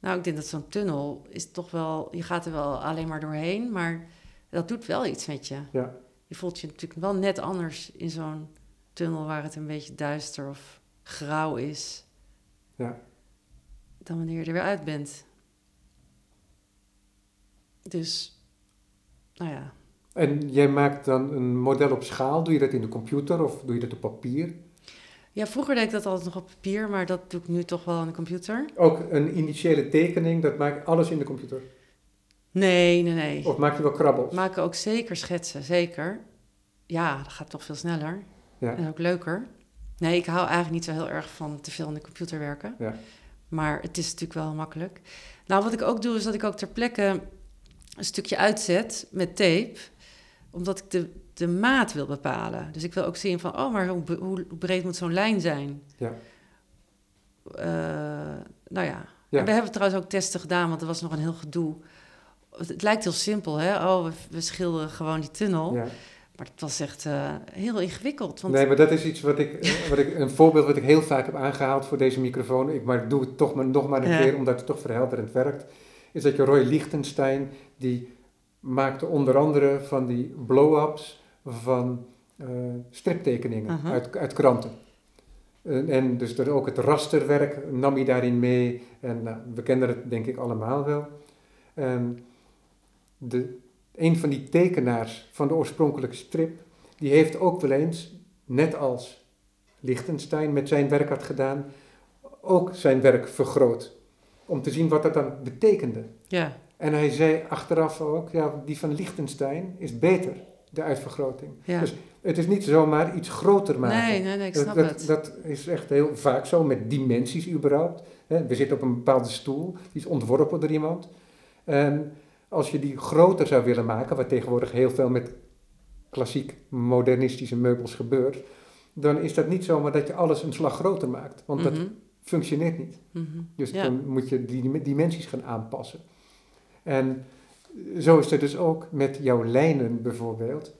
Nou, ik denk dat zo'n tunnel is toch wel... Je gaat er wel alleen maar doorheen, maar dat doet wel iets met je. Ja. Je voelt je natuurlijk wel net anders in zo'n tunnel waar het een beetje duister of grauw is. Ja. Dan wanneer je er weer uit bent. Dus, nou ja. En jij maakt dan een model op schaal, doe je dat in de computer of doe je dat op papier? Ja, vroeger deed ik dat altijd nog op papier, maar dat doe ik nu toch wel in de computer. Ook een initiële tekening, dat maakt alles in de computer. Nee, nee, nee. Of maak je wel krabbels? Maken ook zeker schetsen, zeker. Ja, dat gaat toch veel sneller. Ja. En ook leuker. Nee, ik hou eigenlijk niet zo heel erg van te veel in de computer werken. Ja. Maar het is natuurlijk wel makkelijk. Nou, wat ik ook doe, is dat ik ook ter plekke een stukje uitzet met tape. Omdat ik de, de maat wil bepalen. Dus ik wil ook zien van, oh, maar hoe, breed moet zo'n lijn zijn? Ja. Eh, nou ja. Ja. En we hebben trouwens ook testen gedaan, want er was nog een heel gedoe. Het, lijkt heel simpel, hè? Oh, we, we schilderen gewoon die tunnel. Ja. Maar het was echt eh, heel ingewikkeld. Want Nee, maar dat is iets wat ik, eh, wat ik, een voorbeeld wat ik heel vaak heb aangehaald voor deze microfoon. Ik maar doe het toch maar, nog maar een Ja. keer, omdat het toch verhelderend werkt. Is dat je Roy Lichtenstein, die maakte onder andere van die blow-ups van eh, striptekeningen Aha. uit, uit kranten. En, en dus er ook het rasterwerk nam hij daarin mee. En nou, we kennen het denk ik allemaal wel. En de, een van die tekenaars van de oorspronkelijke strip, die heeft ook wel eens, net als Lichtenstein met zijn werk had gedaan, ook zijn werk vergroot. Om te zien wat dat dan betekende. ja, En hij zei achteraf ook, ja, die van Lichtenstein is beter, de uitvergroting. ja. Dus het is niet zomaar iets groter maken. nee, nee, nee, ik Dat- snap dat, het. dat is echt heel vaak zo met dimensies überhaupt. We zitten op een bepaalde stoel, die is ontworpen door iemand. En als je die groter zou willen maken, wat tegenwoordig heel veel met klassiek modernistische meubels gebeurt, dan is dat niet zomaar dat je alles een slag groter maakt. Want dat Mhm, functioneert niet. mhm. Dus Ja. dan moet je die dim- dimensies gaan aanpassen. En zo is het dus ook met jouw lijnen bijvoorbeeld.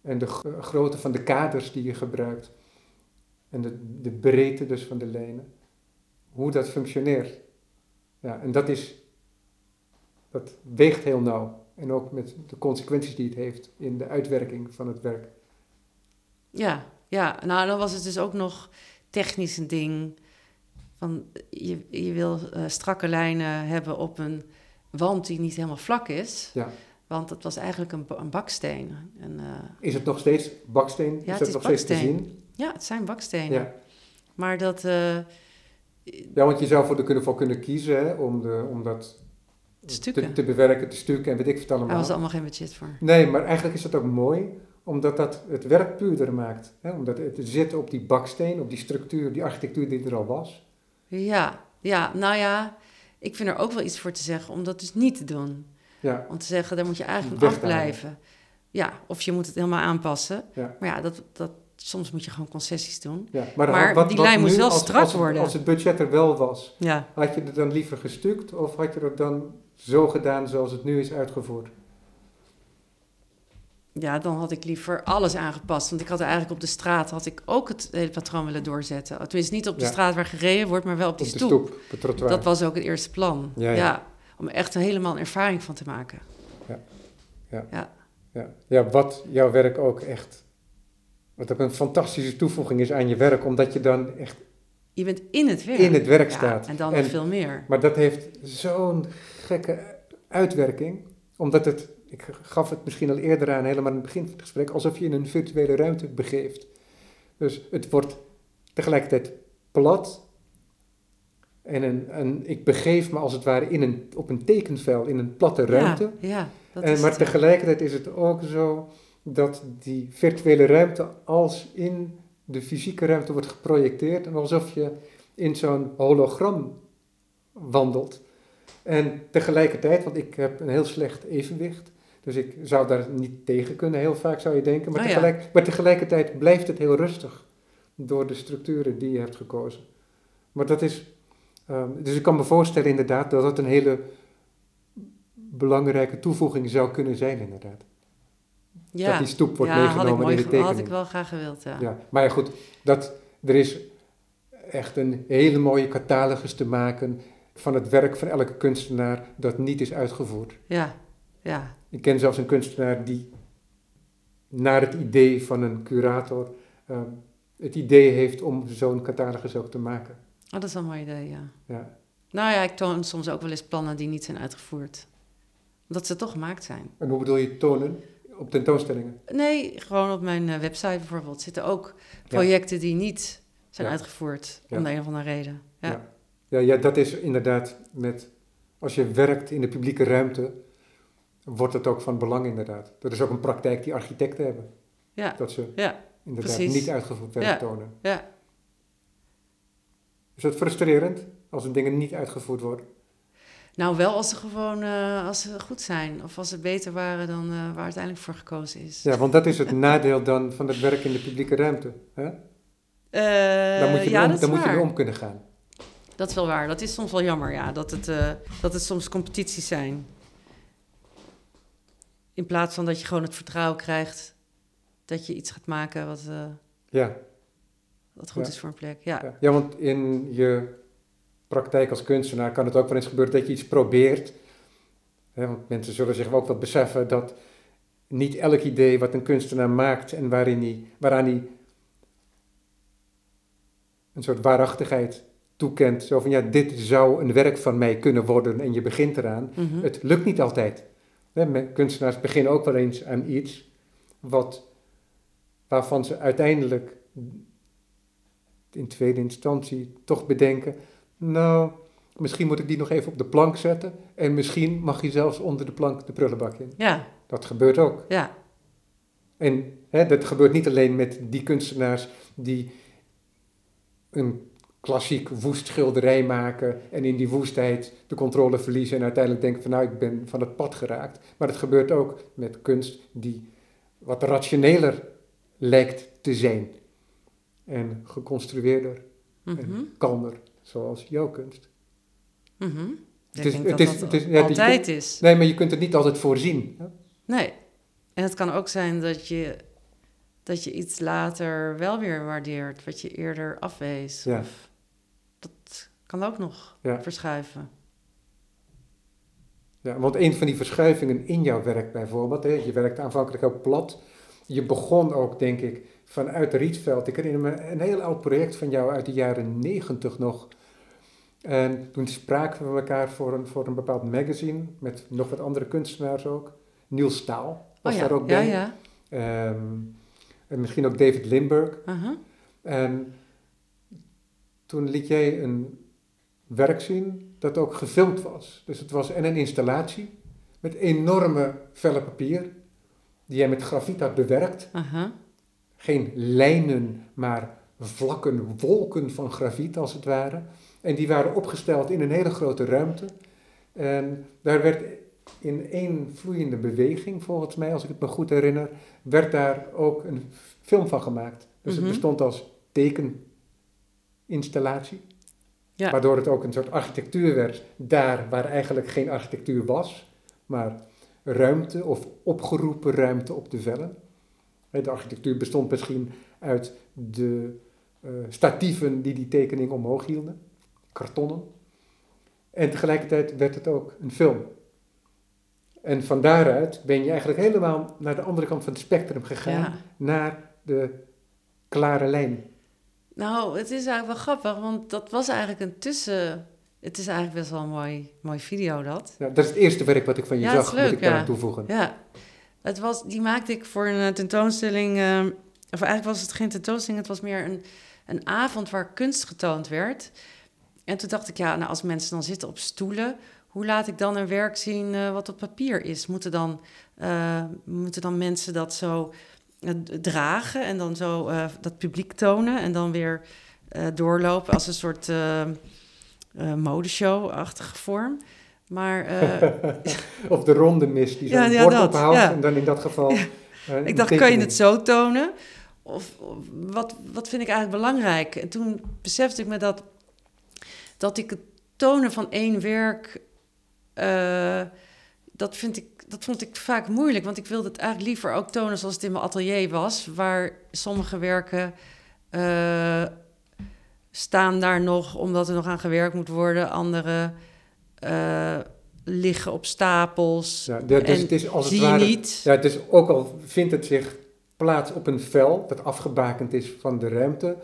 En de grootte van de kaders die je gebruikt. En de, de breedte dus van de lijnen. Hoe dat functioneert. Ja, en dat is, dat weegt heel nauw. En ook met de consequenties die het heeft in de uitwerking van het werk. Ja, ja, nou dan was het dus ook nog technisch een ding. Van, je, je wil eh, strakke lijnen hebben op een wand die niet helemaal vlak is. Ja. Want het was eigenlijk een, een baksteen. En, eh, Is het nog steeds baksteen? Ja, is het is nog steeds te baksteen. zien? ja, het zijn bakstenen. Ja. Maar dat... eh, Ja, want je zou de, kunnen, voor kunnen kiezen hè, om, de, om dat Te te, bewerken, te stukken en weet ik wat daar allemaal. was allemaal geen budget voor. Nee, maar eigenlijk is dat ook mooi, omdat dat het werk puurder maakt. Hè? Omdat het zit op die baksteen, op die structuur, die architectuur die er al was. Ja, ja, nou ja, ik vind er ook wel iets voor te zeggen om dat dus niet te doen. Ja, Om te zeggen, daar moet je eigenlijk van afblijven. Ja, of je moet het helemaal aanpassen. Ja. Maar ja, dat, dat, soms moet je gewoon concessies doen. ja. Maar die lijn moest nu, wel als- strak als, het- worden. Als het budget er wel was, Ja, had je het dan liever gestukt of had je het dan zo gedaan zoals het nu is uitgevoerd? Ja, dan had ik liever alles aangepast. Want ik had eigenlijk op de straat had ik ook het hele patroon willen doorzetten. Tenminste, niet op de Ja. straat waar gereden wordt, maar wel op die op de stoep. trottoir. Dat was ook het eerste plan. Ja, Ja, ja. om echt een helemaal een ervaring van te maken. Ja. ja, wat jouw werk ook echt, wat ook een fantastische toevoeging is aan je werk, omdat je dan echt Je bent in het werk. in het werk Ja, staat. En dan nog veel meer. Maar dat heeft zo'n gekke uitwerking, omdat het, ik gaf het misschien al eerder aan, helemaal in het begin van het gesprek, alsof je in een virtuele ruimte begeeft. Dus het wordt tegelijkertijd plat. En een, een, ik begeef me als het ware in een, op een tekenvel, in een platte ruimte. Ja, ja dat En, is maar het, tegelijkertijd is het ook zo dat die virtuele ruimte als in de fysieke ruimte wordt geprojecteerd en alsof je in zo'n hologram wandelt. En tegelijkertijd, want ik heb een heel slecht evenwicht, dus ik zou daar niet tegen kunnen, heel vaak zou je denken, maar, Oh ja. tegelijk, maar tegelijkertijd blijft het heel rustig door de structuren die je hebt gekozen. Maar dat is, ehm, dus ik kan me voorstellen inderdaad dat dat een hele belangrijke toevoeging zou kunnen zijn inderdaad. Ja, Dat die stoep wordt ja meegenomen in de ge- had tekening. ik wel graag gewild, ja. Ja, maar ja, goed, dat, er is echt een hele mooie catalogus te maken van het werk van elke kunstenaar dat niet is uitgevoerd. Ja, ja. Ik ken zelfs een kunstenaar die naar het idee van een curator ehm, het idee heeft om zo'n catalogus ook te maken. Oh, dat is wel een mooi idee, ja. Ja, Nou ja, ik toon soms ook wel eens plannen die niet zijn uitgevoerd. Omdat ze toch gemaakt zijn. en hoe bedoel je tonen op tentoonstellingen? Nee, gewoon op mijn eh, website bijvoorbeeld zitten ook projecten die niet zijn Ja. uitgevoerd. Om de een of andere reden. Ja. Ja. Ja, ja, dat is inderdaad met, als je werkt in de publieke ruimte, wordt het ook van belang inderdaad. Dat is ook een praktijk die architecten hebben. Ja. Dat ze Ja. inderdaad precies. niet uitgevoerd werk Ja. tonen. ja. Is dat frustrerend als er dingen niet uitgevoerd worden? Nou, wel als ze gewoon eh, als ze goed zijn. Of als ze beter waren dan eh, waar uiteindelijk voor gekozen is. Ja, want dat is het nadeel dan van het werk in de publieke ruimte. Hè? Eh, Dan moet je, ja, om, dan moet je om kunnen gaan. Dat is wel waar. Dat is soms wel jammer, ja. Dat het, dat het soms competities zijn. In plaats van dat je gewoon het vertrouwen krijgt dat je iets gaat maken wat, eh, Ja, wat goed Ja. is voor een plek. Ja. ja. ja, want in je praktijk als kunstenaar kan het ook wel eens gebeuren dat je iets probeert. Hè, want mensen zullen zich ook wel beseffen dat niet elk idee wat een kunstenaar maakt en waarin hij, waaraan hij een soort waarachtigheid toekent. Zo van ja, dit zou een werk van mij kunnen worden en je begint eraan. Mhm. Het lukt niet altijd. Hè, Kunstenaars beginnen ook wel eens aan iets wat, waarvan ze uiteindelijk in tweede instantie toch bedenken, nou, misschien moet ik die nog even op de plank zetten en misschien mag je zelfs onder de plank de prullenbak in. Ja, Dat gebeurt ook. ja, En hè, dat gebeurt niet alleen met die kunstenaars die een klassiek woest schilderij maken en in die woestheid de controle verliezen en uiteindelijk denken van nou ik ben van het pad geraakt. Maar het gebeurt ook met kunst die wat rationeler lijkt te zijn en geconstrueerder mhm, en kalmer, zoals jouw kunst. mhm. Het is- het is- dat het is- ja, die altijd is. Nee, maar je kunt het niet altijd voorzien. hè? Nee. En het kan ook zijn dat je, dat je iets later wel weer waardeert, wat je eerder afwees. Ja. Of kan ook nog Ja. verschuiven. Ja, want een van die verschuivingen in jouw werk bijvoorbeeld, hè, je werkte aanvankelijk heel plat. Je begon ook, denk ik, vanuit Rietveld. Ik herinner me een heel oud project van jou uit de jaren negentig nog. En toen spraken we elkaar voor een, voor een bepaald magazine, met nog wat andere kunstenaars ook. Niels Staal was oh ja, daar ook ja, bij. ja. Ehm, en misschien ook David Limburg. Aha. En toen liet jij een werk zien dat ook gefilmd was. Dus het was en een installatie met enorme vellen papier, die jij met grafiet had bewerkt. Geen lijnen, maar vlakken, wolken van grafiet als het ware. En die waren opgesteld in een hele grote ruimte. En daar werd in één vloeiende beweging, volgens mij, als ik het me goed herinner, werd daar ook een film van gemaakt. Dus Mhm. het bestond als tekeninstallatie. Ja. Waardoor het ook een soort architectuur werd, daar waar eigenlijk geen architectuur was, maar ruimte of opgeroepen ruimte op de vellen. De architectuur bestond misschien uit de eh, statieven die die tekening omhoog hielden, kartonnen. En tegelijkertijd werd het ook een film. En van daaruit ben je eigenlijk helemaal naar de andere kant van het spectrum gegaan, Ja. naar de klare lijn. Nou, het is eigenlijk wel grappig, want dat was eigenlijk een tussen... Het is eigenlijk best wel een mooi, mooi video, dat. Ja, dat is het eerste werk wat ik van je Ja, zag, is moet ik daar ja. aan toevoegen. Ja, het was, die maakte ik voor een eh, tentoonstelling. eh, of eigenlijk was het geen tentoonstelling, het was meer een, een avond waar kunst getoond werd. En toen dacht ik, ja, nou, als mensen dan zitten op stoelen, hoe laat ik dan een werk zien eh, wat op papier is? Moeten dan, eh, moeten dan mensen dat zo dragen en dan zo eh, dat publiek tonen en dan weer eh, doorlopen als een soort eh, eh, modeshow-achtige vorm? Maar eh, (laughs) of de ronde mis die zo'n Ja, ja, bord ophoudt ja. en dan in dat geval... (laughs) eh, ik dacht, kan je het zo tonen? Of, of wat, wat vind ik eigenlijk belangrijk? En toen besefte ik me dat, dat ik het tonen van één werk, eh, dat, vind ik, dat vond ik vaak moeilijk. Want ik wilde het eigenlijk liever ook tonen zoals het in mijn atelier was, waar sommige werken eh, staan daar nog omdat er nog aan gewerkt moet worden, andere eh, liggen op stapels. Ja, dus en het is als het ware... niet. Ja, dus ook al vindt het zich plaats op een vel dat afgebakend is van de ruimte,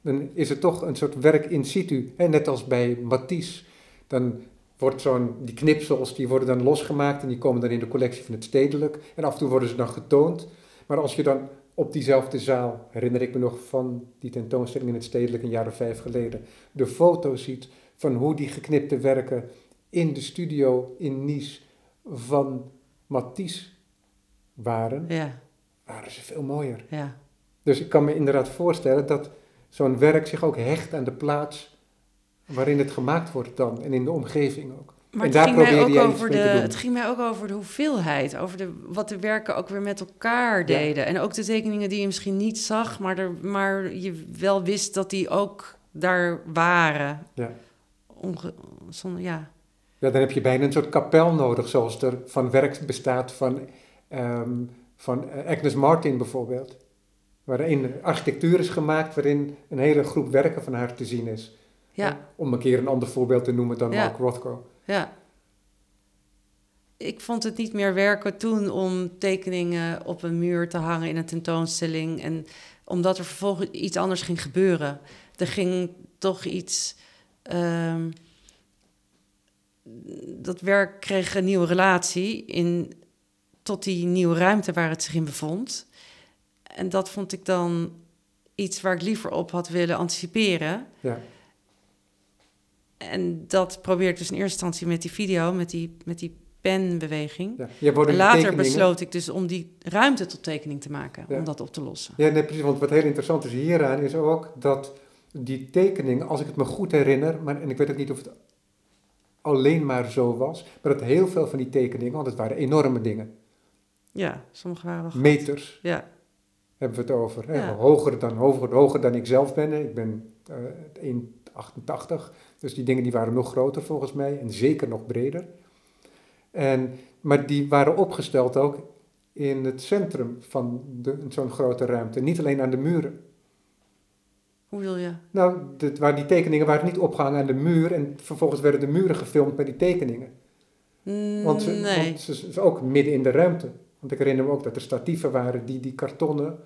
dan is het toch een soort werk in situ. Hè? Net als bij Matisse. Dan wordt zo'n, die knipsels die worden dan losgemaakt en die komen dan in de collectie van het stedelijk. En af en toe worden ze dan getoond. Maar als je dan op diezelfde zaal, herinner ik me nog van die tentoonstelling in het stedelijk een jaar of vijf geleden, de foto's ziet van hoe die geknipte werken in de studio in Nice van Matisse waren, Ja, waren ze veel mooier. ja. Dus ik kan me inderdaad voorstellen dat zo'n werk zich ook hecht aan de plaats waarin het gemaakt wordt dan en in de omgeving ook. Maar En het daar ging, mij ook over de, het ging mij ook over de hoeveelheid, over de, wat de werken ook weer met elkaar deden. En ook de tekeningen die je misschien niet zag, maar, er, maar je wel wist dat die ook daar waren. Ja. Onge, zonder, ja. Ja, dan heb je bijna een soort kapel nodig, zoals er van werk bestaat van, ehm, van eh, Agnes Martin bijvoorbeeld. Waarin architectuur is gemaakt waarin een hele groep werken van haar te zien is. Ja? Om een keer een ander voorbeeld te noemen dan Ja. Mark Rothko. ja. Ik vond het niet meer werken toen om tekeningen op een muur te hangen in een tentoonstelling. En omdat er vervolgens iets anders ging gebeuren. Er ging toch iets. ehm, dat werk kreeg een nieuwe relatie in, tot die nieuwe ruimte waar het zich in bevond. En dat vond ik dan iets waar ik liever op had willen anticiperen. Ja. En dat probeer ik dus in eerste instantie met die video, met die, met die penbeweging. Ja. Je En later besloot ik dus om die ruimte tot tekening te maken, Ja. om dat op te lossen. Ja, nee, precies. Want wat heel interessant is hieraan is ook dat die tekening, als ik het me goed herinner, maar, en ik weet ook niet of het alleen maar zo was, maar dat heel veel van die tekeningen, want het waren enorme dingen, Ja, sommige waren wel meters Ja, hebben we het over. Hè? Ja. Hoger, dan, hoger, hoger dan ik zelf ben. Ik ben eh 1,88, dus die dingen die waren nog groter volgens mij en zeker nog breder. En, maar die waren opgesteld ook in het centrum van de- zo'n grote ruimte, niet alleen aan de muren. hoe wil je? Nou, dit, waar die tekeningen waren niet opgehangen aan de muur en vervolgens werden de muren gefilmd met die tekeningen. Want ze, nee. want ze, ze ook midden in de ruimte. Want ik herinner me ook dat er statieven waren die die kartonnen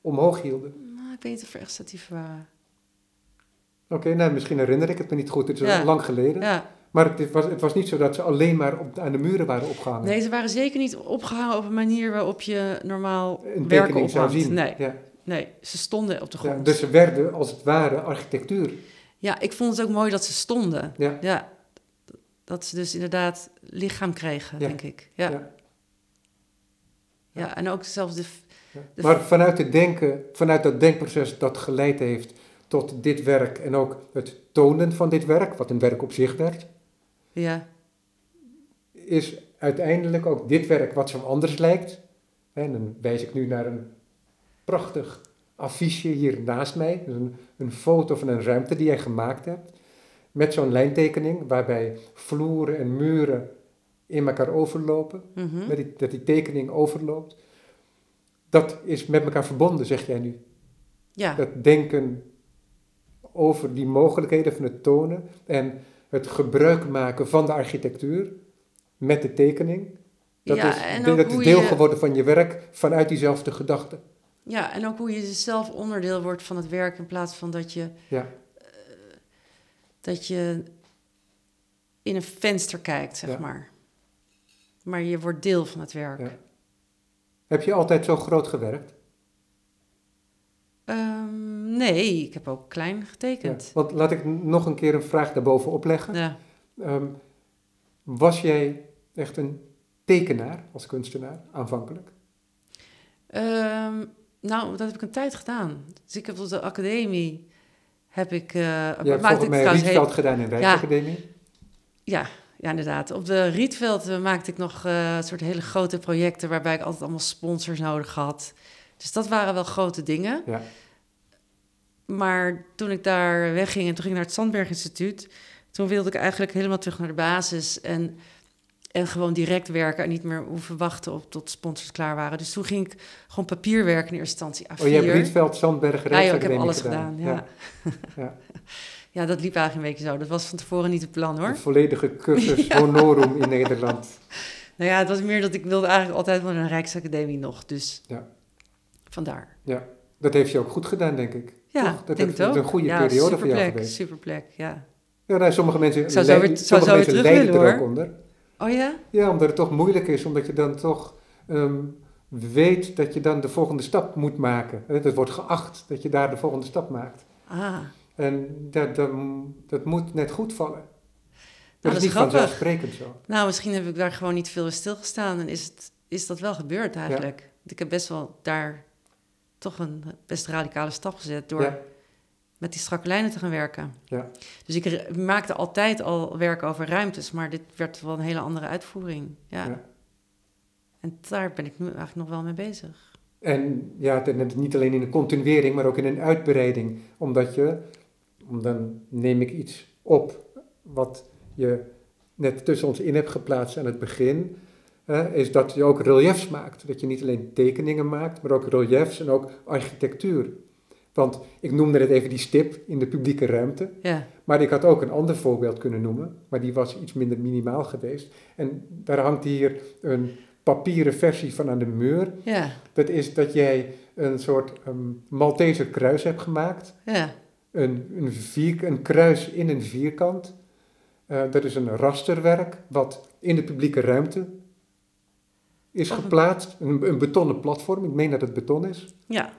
omhoog hielden. Nou, ik weet niet of er echt statieven waren. Oké, nou misschien herinner ik het me niet goed, het is Ja. lang geleden. Ja. Maar het was, het was niet zo dat ze alleen maar op, aan de muren waren opgehangen. Nee, ze waren zeker niet opgehangen op een manier waarop je normaal een werken zou ophangt. zien. Nee, Ja. nee, ze stonden op de grond. dus ze werden als het ware architectuur. Ja, ik vond het ook mooi dat ze stonden. Ja. Dat ze dus inderdaad lichaam kregen, denk ik. Ja. Ja. Ja. en ook zelfs. De- Maar vanuit het denken, vanuit dat denkproces dat geleid heeft tot dit werk en ook het tonen van dit werk, wat een werk op zich werd, Ja, is uiteindelijk ook dit werk wat zo anders lijkt. En dan wijs ik nu naar een prachtig affiche hier naast mij, dus een, een foto van een ruimte die jij gemaakt hebt, met zo'n lijntekening waarbij vloeren en muren in elkaar overlopen, mhm. met die, dat die tekening overloopt. Dat is met elkaar verbonden, zeg jij nu. ja. Het denken over die mogelijkheden van het tonen en het gebruik maken van de architectuur met de tekening. Dat Ja, is, en dat is deel je- geworden van je werk vanuit diezelfde gedachte. ja, en ook hoe je dus zelf onderdeel wordt van het werk in plaats van dat je, Ja, dat je in een venster kijkt, zeg Ja. maar. Maar je wordt deel van het werk. Ja. Heb je altijd zo groot gewerkt? Ehm, nee, ik heb ook klein Ja. getekend. Want laat ik nog een keer een vraag daarbovenop leggen. Ja. Ehm, Was jij echt een tekenaar als kunstenaar aanvankelijk? Ehm, nou, dat heb ik een tijd gedaan. Dus ik heb op de academie heb ik. Uh, Je hebt volgens mij Rietveld heel- gedaan in de Rijksacademie. Ja, ja, inderdaad. Op de Rietveld eh, maakte ik nog een soort hele grote projecten waarbij ik altijd allemaal sponsors nodig had. Dus dat waren wel grote dingen. Ja. Maar toen ik daar wegging en toen ging ik naar het Sandberg Instituut, toen wilde ik eigenlijk helemaal terug naar de basis en, en gewoon direct werken en niet meer hoeven wachten op tot sponsors klaar waren. Dus toen ging ik gewoon papier werken in eerste instantie. A4. Oh, je hebt Rietveld, Zandberg, Ja, joh, ik heb Rijksacademie alles gedaan. ja. Ja. (laughs) Ja. dat liep eigenlijk een beetje zo. Dat was van tevoren niet het plan hoor. Een volledige cursus (laughs) honorum in Nederland. Nou ja, het was meer dat ik wilde eigenlijk altijd wel naar een Rijksacademie nog. Dus Ja. Vandaar. Ja, dat heeft je ook goed gedaan, denk ik. Ja, Toch? Dat denk heeft- het ook. een goede ja, periode voor jou geweest. Superplek, ja. Ja, nou, sommige mensen, zou lijden- weer- sommige mensen er ook onder. Oh ja? Ja, omdat het toch moeilijk is, omdat je dan toch ehm, weet dat je dan de volgende stap moet maken. Dat wordt geacht dat je daar de volgende stap maakt. Ah, En dat, dat, dat moet net goed vallen. Dat dat is is niet vanzelfsprekend zo. nou misschien heb ik daar gewoon niet veel bij stilgestaan en is, het, is dat wel gebeurd eigenlijk. Want Ik heb best wel daar toch een best radicale stap gezet door Ja, met die strakke lijnen te gaan werken. Ja. Dus ik maakte altijd al werk over ruimtes, maar dit werd wel een hele andere uitvoering. Ja. Ja. En daar ben ik nu eigenlijk nog wel mee bezig. En ja, niet alleen in een continuering, maar ook in een uitbreiding. Omdat je, om dan neem ik iets op wat je net tussen ons in hebt geplaatst aan het begin, hè, is dat je ook reliefs maakt. Dat je niet alleen tekeningen maakt, maar ook reliefs en ook architectuur. Want ik noemde net even die stip in de publieke ruimte, Ja, maar ik had ook een ander voorbeeld kunnen noemen, maar die was iets minder minimaal geweest. En daar hangt hier een papieren versie van aan de muur. ja, Dat is dat jij een soort Malteser kruis hebt gemaakt. ja. Een, een, vier, een kruis in een vierkant. Eh, dat is een rasterwerk wat in de publieke ruimte is geplaatst. Een, een betonnen platform, ik meen dat het beton is. Ja,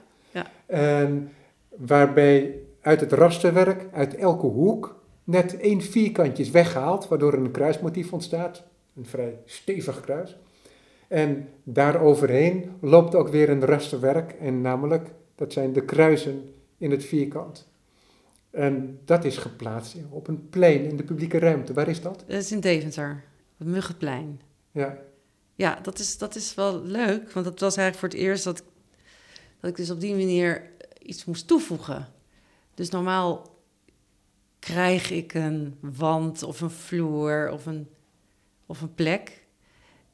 En waarbij uit het rasterwerk, uit elke hoek, net één vierkantje is weggehaald, waardoor er een kruismotief ontstaat. Een vrij stevig kruis. En daaroverheen loopt ook weer een rasterwerk, en namelijk, dat zijn de kruisen in het vierkant. En dat is geplaatst op een plein in de publieke ruimte. Waar is dat? dat is in Deventer, het Muggenplein. Ja, Ja, dat is, dat is wel leuk, want dat was eigenlijk voor het eerst dat ik, dat ik dus op die manier iets moest toevoegen. Dus normaal krijg ik een wand of een vloer of een, of een plek.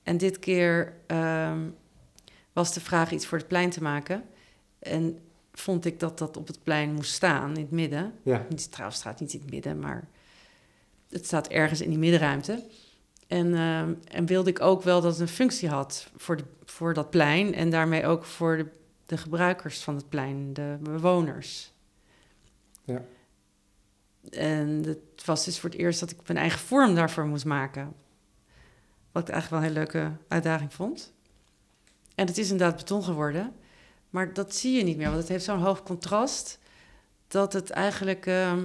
En dit keer ehm, was de vraag iets voor het plein te maken. En vond ik dat dat op het plein moest staan, in het midden. ja, Niet, trouwens, het staat niet in het midden, maar het staat ergens in die middenruimte. En, ehm, en wilde ik ook wel dat het een functie had voor, de, voor dat plein en daarmee ook voor de, de gebruikers van het plein, de bewoners. Ja. En het was dus voor het eerst dat ik mijn eigen vorm daarvoor moest maken. Wat ik eigenlijk wel een hele leuke uitdaging vond. En het is inderdaad beton geworden. Maar dat zie je niet meer, want het heeft zo'n hoog contrast dat het eigenlijk. ehm,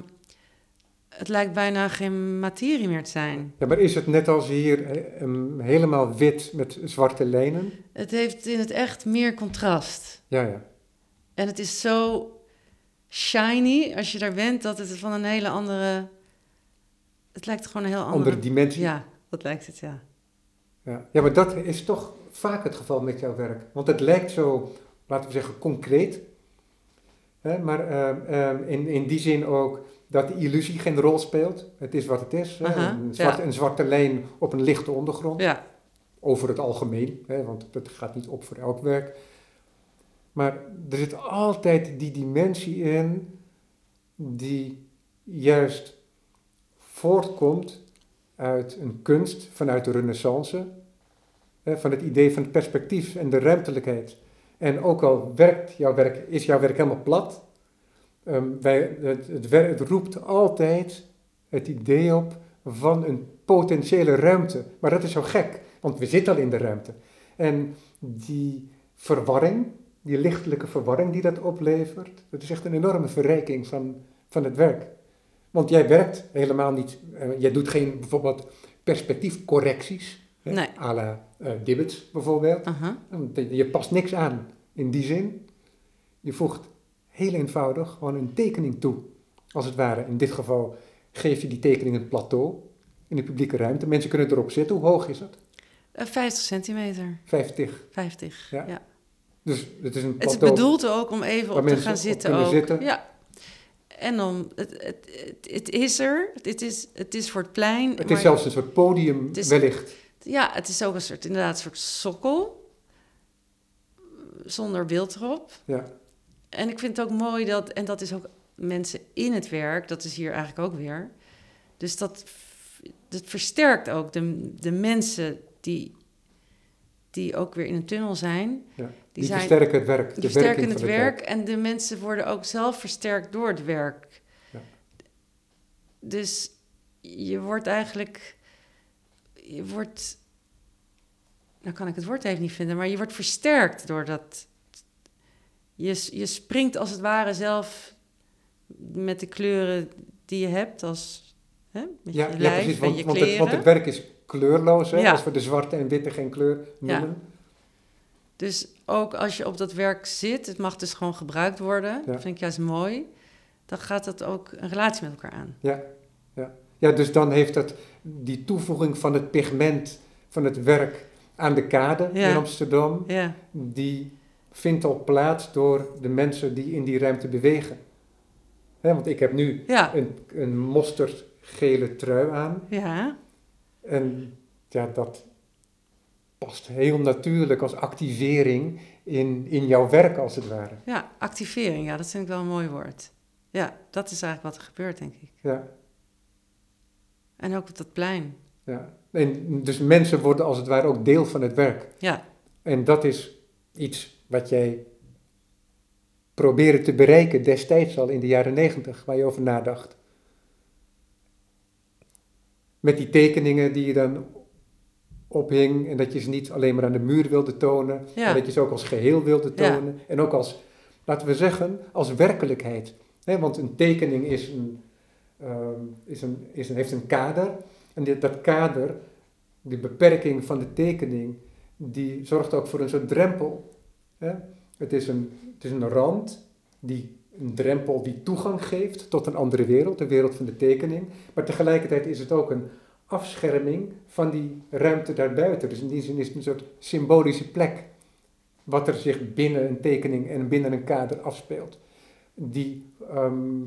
het lijkt bijna geen materie meer te zijn. ja. Maar is het net als hier em, helemaal wit met zwarte lijnen? Het heeft in het echt meer contrast. Ja, ja. En het is zo shiny als je daar bent dat het van een hele andere. Het lijkt gewoon een heel andere. Andere dimensie. Ja, dat lijkt het, ja. Ja. ja, maar dat is toch vaak het geval met jouw werk. Want het lijkt zo, laten we zeggen, concreet. Hè? Maar ehm, ehm, in, in die zin ook dat de illusie geen rol speelt. Het is wat het is. Aha, een, zwarte, ja. een zwarte lijn op een lichte ondergrond. Ja, Over het algemeen, hè? want dat gaat niet op voor elk werk. Maar er zit altijd die dimensie in die juist voortkomt uit een kunst vanuit de renaissance, hè, van het idee van het perspectief en de ruimtelijkheid. En ook al werkt jouw werk, is jouw werk helemaal plat, ehm, wij, het, het, roept altijd het idee op van een potentiële ruimte. Maar dat is zo gek, want we zitten al in de ruimte. En die verwarring, die lichtelijke verwarring die dat oplevert, dat is echt een enorme verrijking van, van het werk. Want jij werkt helemaal niet, eh, jij doet geen bijvoorbeeld perspectiefcorrecties. Nee. à la Dibbets bijvoorbeeld. Je past niks aan in die zin. Je voegt heel eenvoudig gewoon een tekening toe. Als het ware, in dit geval geef je die tekening een plateau in de publieke ruimte. Mensen kunnen erop zitten. Hoe hoog is het? Eh, 50 centimeter, 50. 50. Ja. Ja. Dus het is een Het is plateau. bedoeld ook om even op te gaan zitten ook. zitten. Ja. En dan, het, het, het, is er, het is, het is voor het plein. Het maar- is zelfs een soort podium is- wellicht. Ja, het is ook een soort, inderdaad, een soort sokkel. Zonder beeld erop. Ja. En ik vind het ook mooi dat, en dat is ook mensen in het werk, dat is hier eigenlijk ook weer. Dus dat, dat versterkt ook de, de mensen die, die ook weer in een tunnel zijn. Ja. Die, Die, zijn, versterken het werk. de die versterken het van werk en de mensen worden ook zelf versterkt door het werk. Ja. Dus je wordt eigenlijk, je wordt, nou kan ik het woord even niet vinden, maar je wordt versterkt door dat. Je, je springt als het ware zelf met de kleuren die je hebt, als hè, met Ja, je ja, lijf precies. en Want, je want, het, want het werk is kleurloos. Hè, Ja. Als we de zwarte en witte geen kleur noemen. Dus ook als je op dat werk zit, het mag dus gewoon gebruikt worden, Ja. dat vind ik juist mooi, dan gaat dat ook een relatie met elkaar aan. Ja, ja. Ja, dus dan heeft dat die toevoeging van het pigment van het werk aan de kade Ja. in Amsterdam, Ja, die vindt al plaats door de mensen die in die ruimte bewegen. Hè, want ik heb nu ja, een, een mosterdgele trui aan ja, en ja, dat past heel natuurlijk als activering in, in jouw werk als het ware. ja, activering, ja, dat vind ik wel een mooi woord. Ja, dat is eigenlijk wat er gebeurt, denk ik. Ja, En ook op dat plein. ja. En dus mensen worden als het ware ook deel van het werk. Ja, En dat is iets wat jij probeerde te bereiken destijds al in de jaren negentig, waar je over nadacht. Met die tekeningen die je dan ophing en dat je ze niet alleen maar aan de muur wilde tonen, Ja. maar dat je ze ook als geheel wilde Ja. tonen en ook als, laten we zeggen, als werkelijkheid. Want een tekening is een, ehm, is een, is heeft een kader en dat kader, die beperking van de tekening, die zorgt ook voor een soort drempel. Hè? Het, is een, het is een rand, die, een drempel die toegang geeft tot een andere wereld, de wereld van de tekening. Maar tegelijkertijd is het ook een afscherming van die ruimte daarbuiten. Dus in die zin is het een soort symbolische plek, wat er zich binnen een tekening en binnen een kader afspeelt. Die ehm,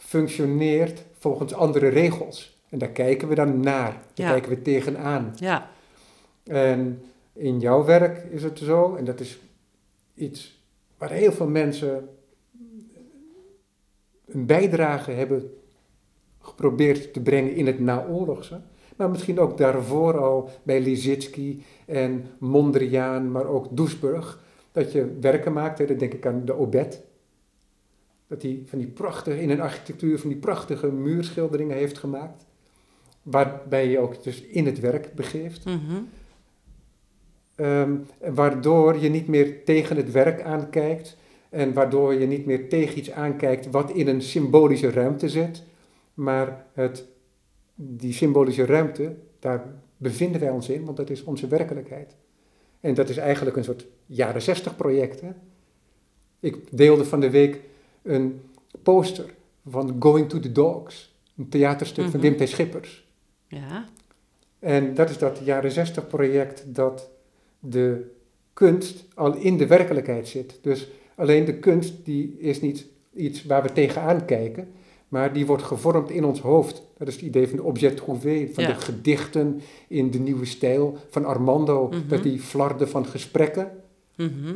functioneert volgens andere regels. En daar kijken we dan naar, daar Ja. kijken we tegenaan. ja, En in jouw werk is het zo, en dat is iets waar heel veel mensen een bijdrage hebben geprobeerd te brengen in het naoorlogse. Maar misschien ook daarvoor al bij Liszitsky en Mondriaan, maar ook Doesburg. Dat je werken maakt, hè, dan denk ik aan de Obed. Dat hij van die prachtige, in een architectuur van die prachtige muurschilderingen heeft gemaakt. Waarbij je ook dus in het werk begeeft. mhm, Ehm, waardoor je niet meer tegen het werk aankijkt en waardoor je niet meer tegen iets aankijkt wat in een symbolische ruimte zit, maar het, die symbolische ruimte, daar bevinden wij ons in, want dat is onze werkelijkheid. En dat is eigenlijk een soort jaren zestig project. Hè? Ik deelde van de week een poster van Going to the Dogs, een theaterstuk van Mhm. Wim T. Schippers. ja, En dat is dat jaren 60 project dat de kunst al in de werkelijkheid zit. Dus alleen de kunst die is niet iets waar we tegenaan kijken, maar die wordt gevormd in ons hoofd. Dat is het idee van de objet trouvé, van Ja. de gedichten in de nieuwe stijl van Armando, Mhm. dat die flarden van gesprekken mhm.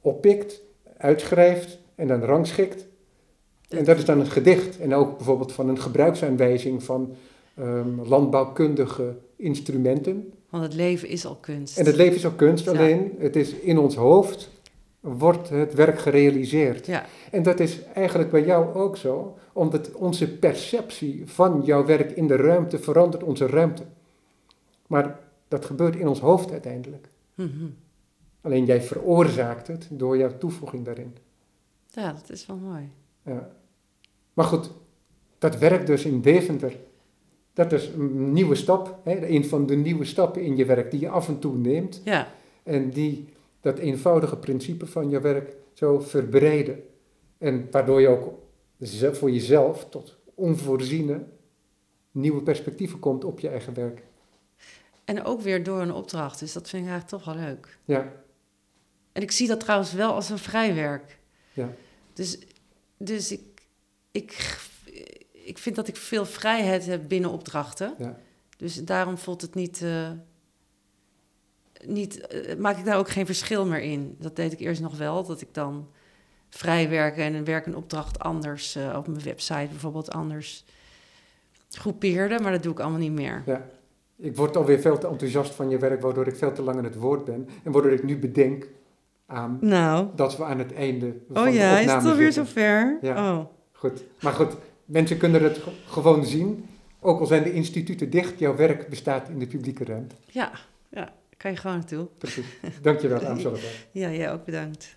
oppikt, uitschrijft en dan rangschikt. En dat is dan een gedicht. En ook bijvoorbeeld van een gebruiksaanwijzing van ehm, landbouwkundige instrumenten. Want het leven is al kunst. En het leven is ook kunst, alleen het is in ons hoofd wordt het werk gerealiseerd. Ja, En dat is eigenlijk bij jou ook zo, omdat onze perceptie van jouw werk in de ruimte verandert onze ruimte. Maar dat gebeurt in ons hoofd uiteindelijk. mhm. Alleen jij veroorzaakt het door jouw toevoeging daarin. Ja, dat is wel mooi. Ja. Maar goed, dat werk dus in Deventer, Dat is een nieuwe stap, hè, een van de nieuwe stappen in je werk die je af en toe neemt. Ja, En die dat eenvoudige principe van je werk zo verbreden. En waardoor je ook voor jezelf tot onvoorziene nieuwe perspectieven komt op je eigen werk. en ook weer door een opdracht. Dus dat vind ik eigenlijk toch wel leuk. Ja, En ik zie dat trouwens wel als een vrij werk. Ja. Dus, dus ik, ik, ik vind dat ik veel vrijheid heb binnen opdrachten. Ja. Dus daarom voelt het niet. eh, niet eh, maak ik daar ook geen verschil meer in. Dat deed ik eerst nog wel. Dat ik dan vrij werken en een werk en opdracht anders eh, op mijn website bijvoorbeeld anders groepeerde. Maar dat doe ik allemaal niet meer. ja. Ik word alweer veel te enthousiast van je werk, waardoor ik veel te lang aan het woord ben. En waardoor ik nu bedenk aan Nou. dat we aan het einde van Oh de ja, is opname het alweer zover? Ja. Oh. Goed. Maar goed, mensen kunnen het ge- gewoon zien. Ook al zijn de instituten dicht, jouw werk bestaat in de publieke ruimte. Ja, ja, kan je gewoon naartoe. Precies. Dankjewel, Amsterdam. (laughs) Ja, jij ook bedankt.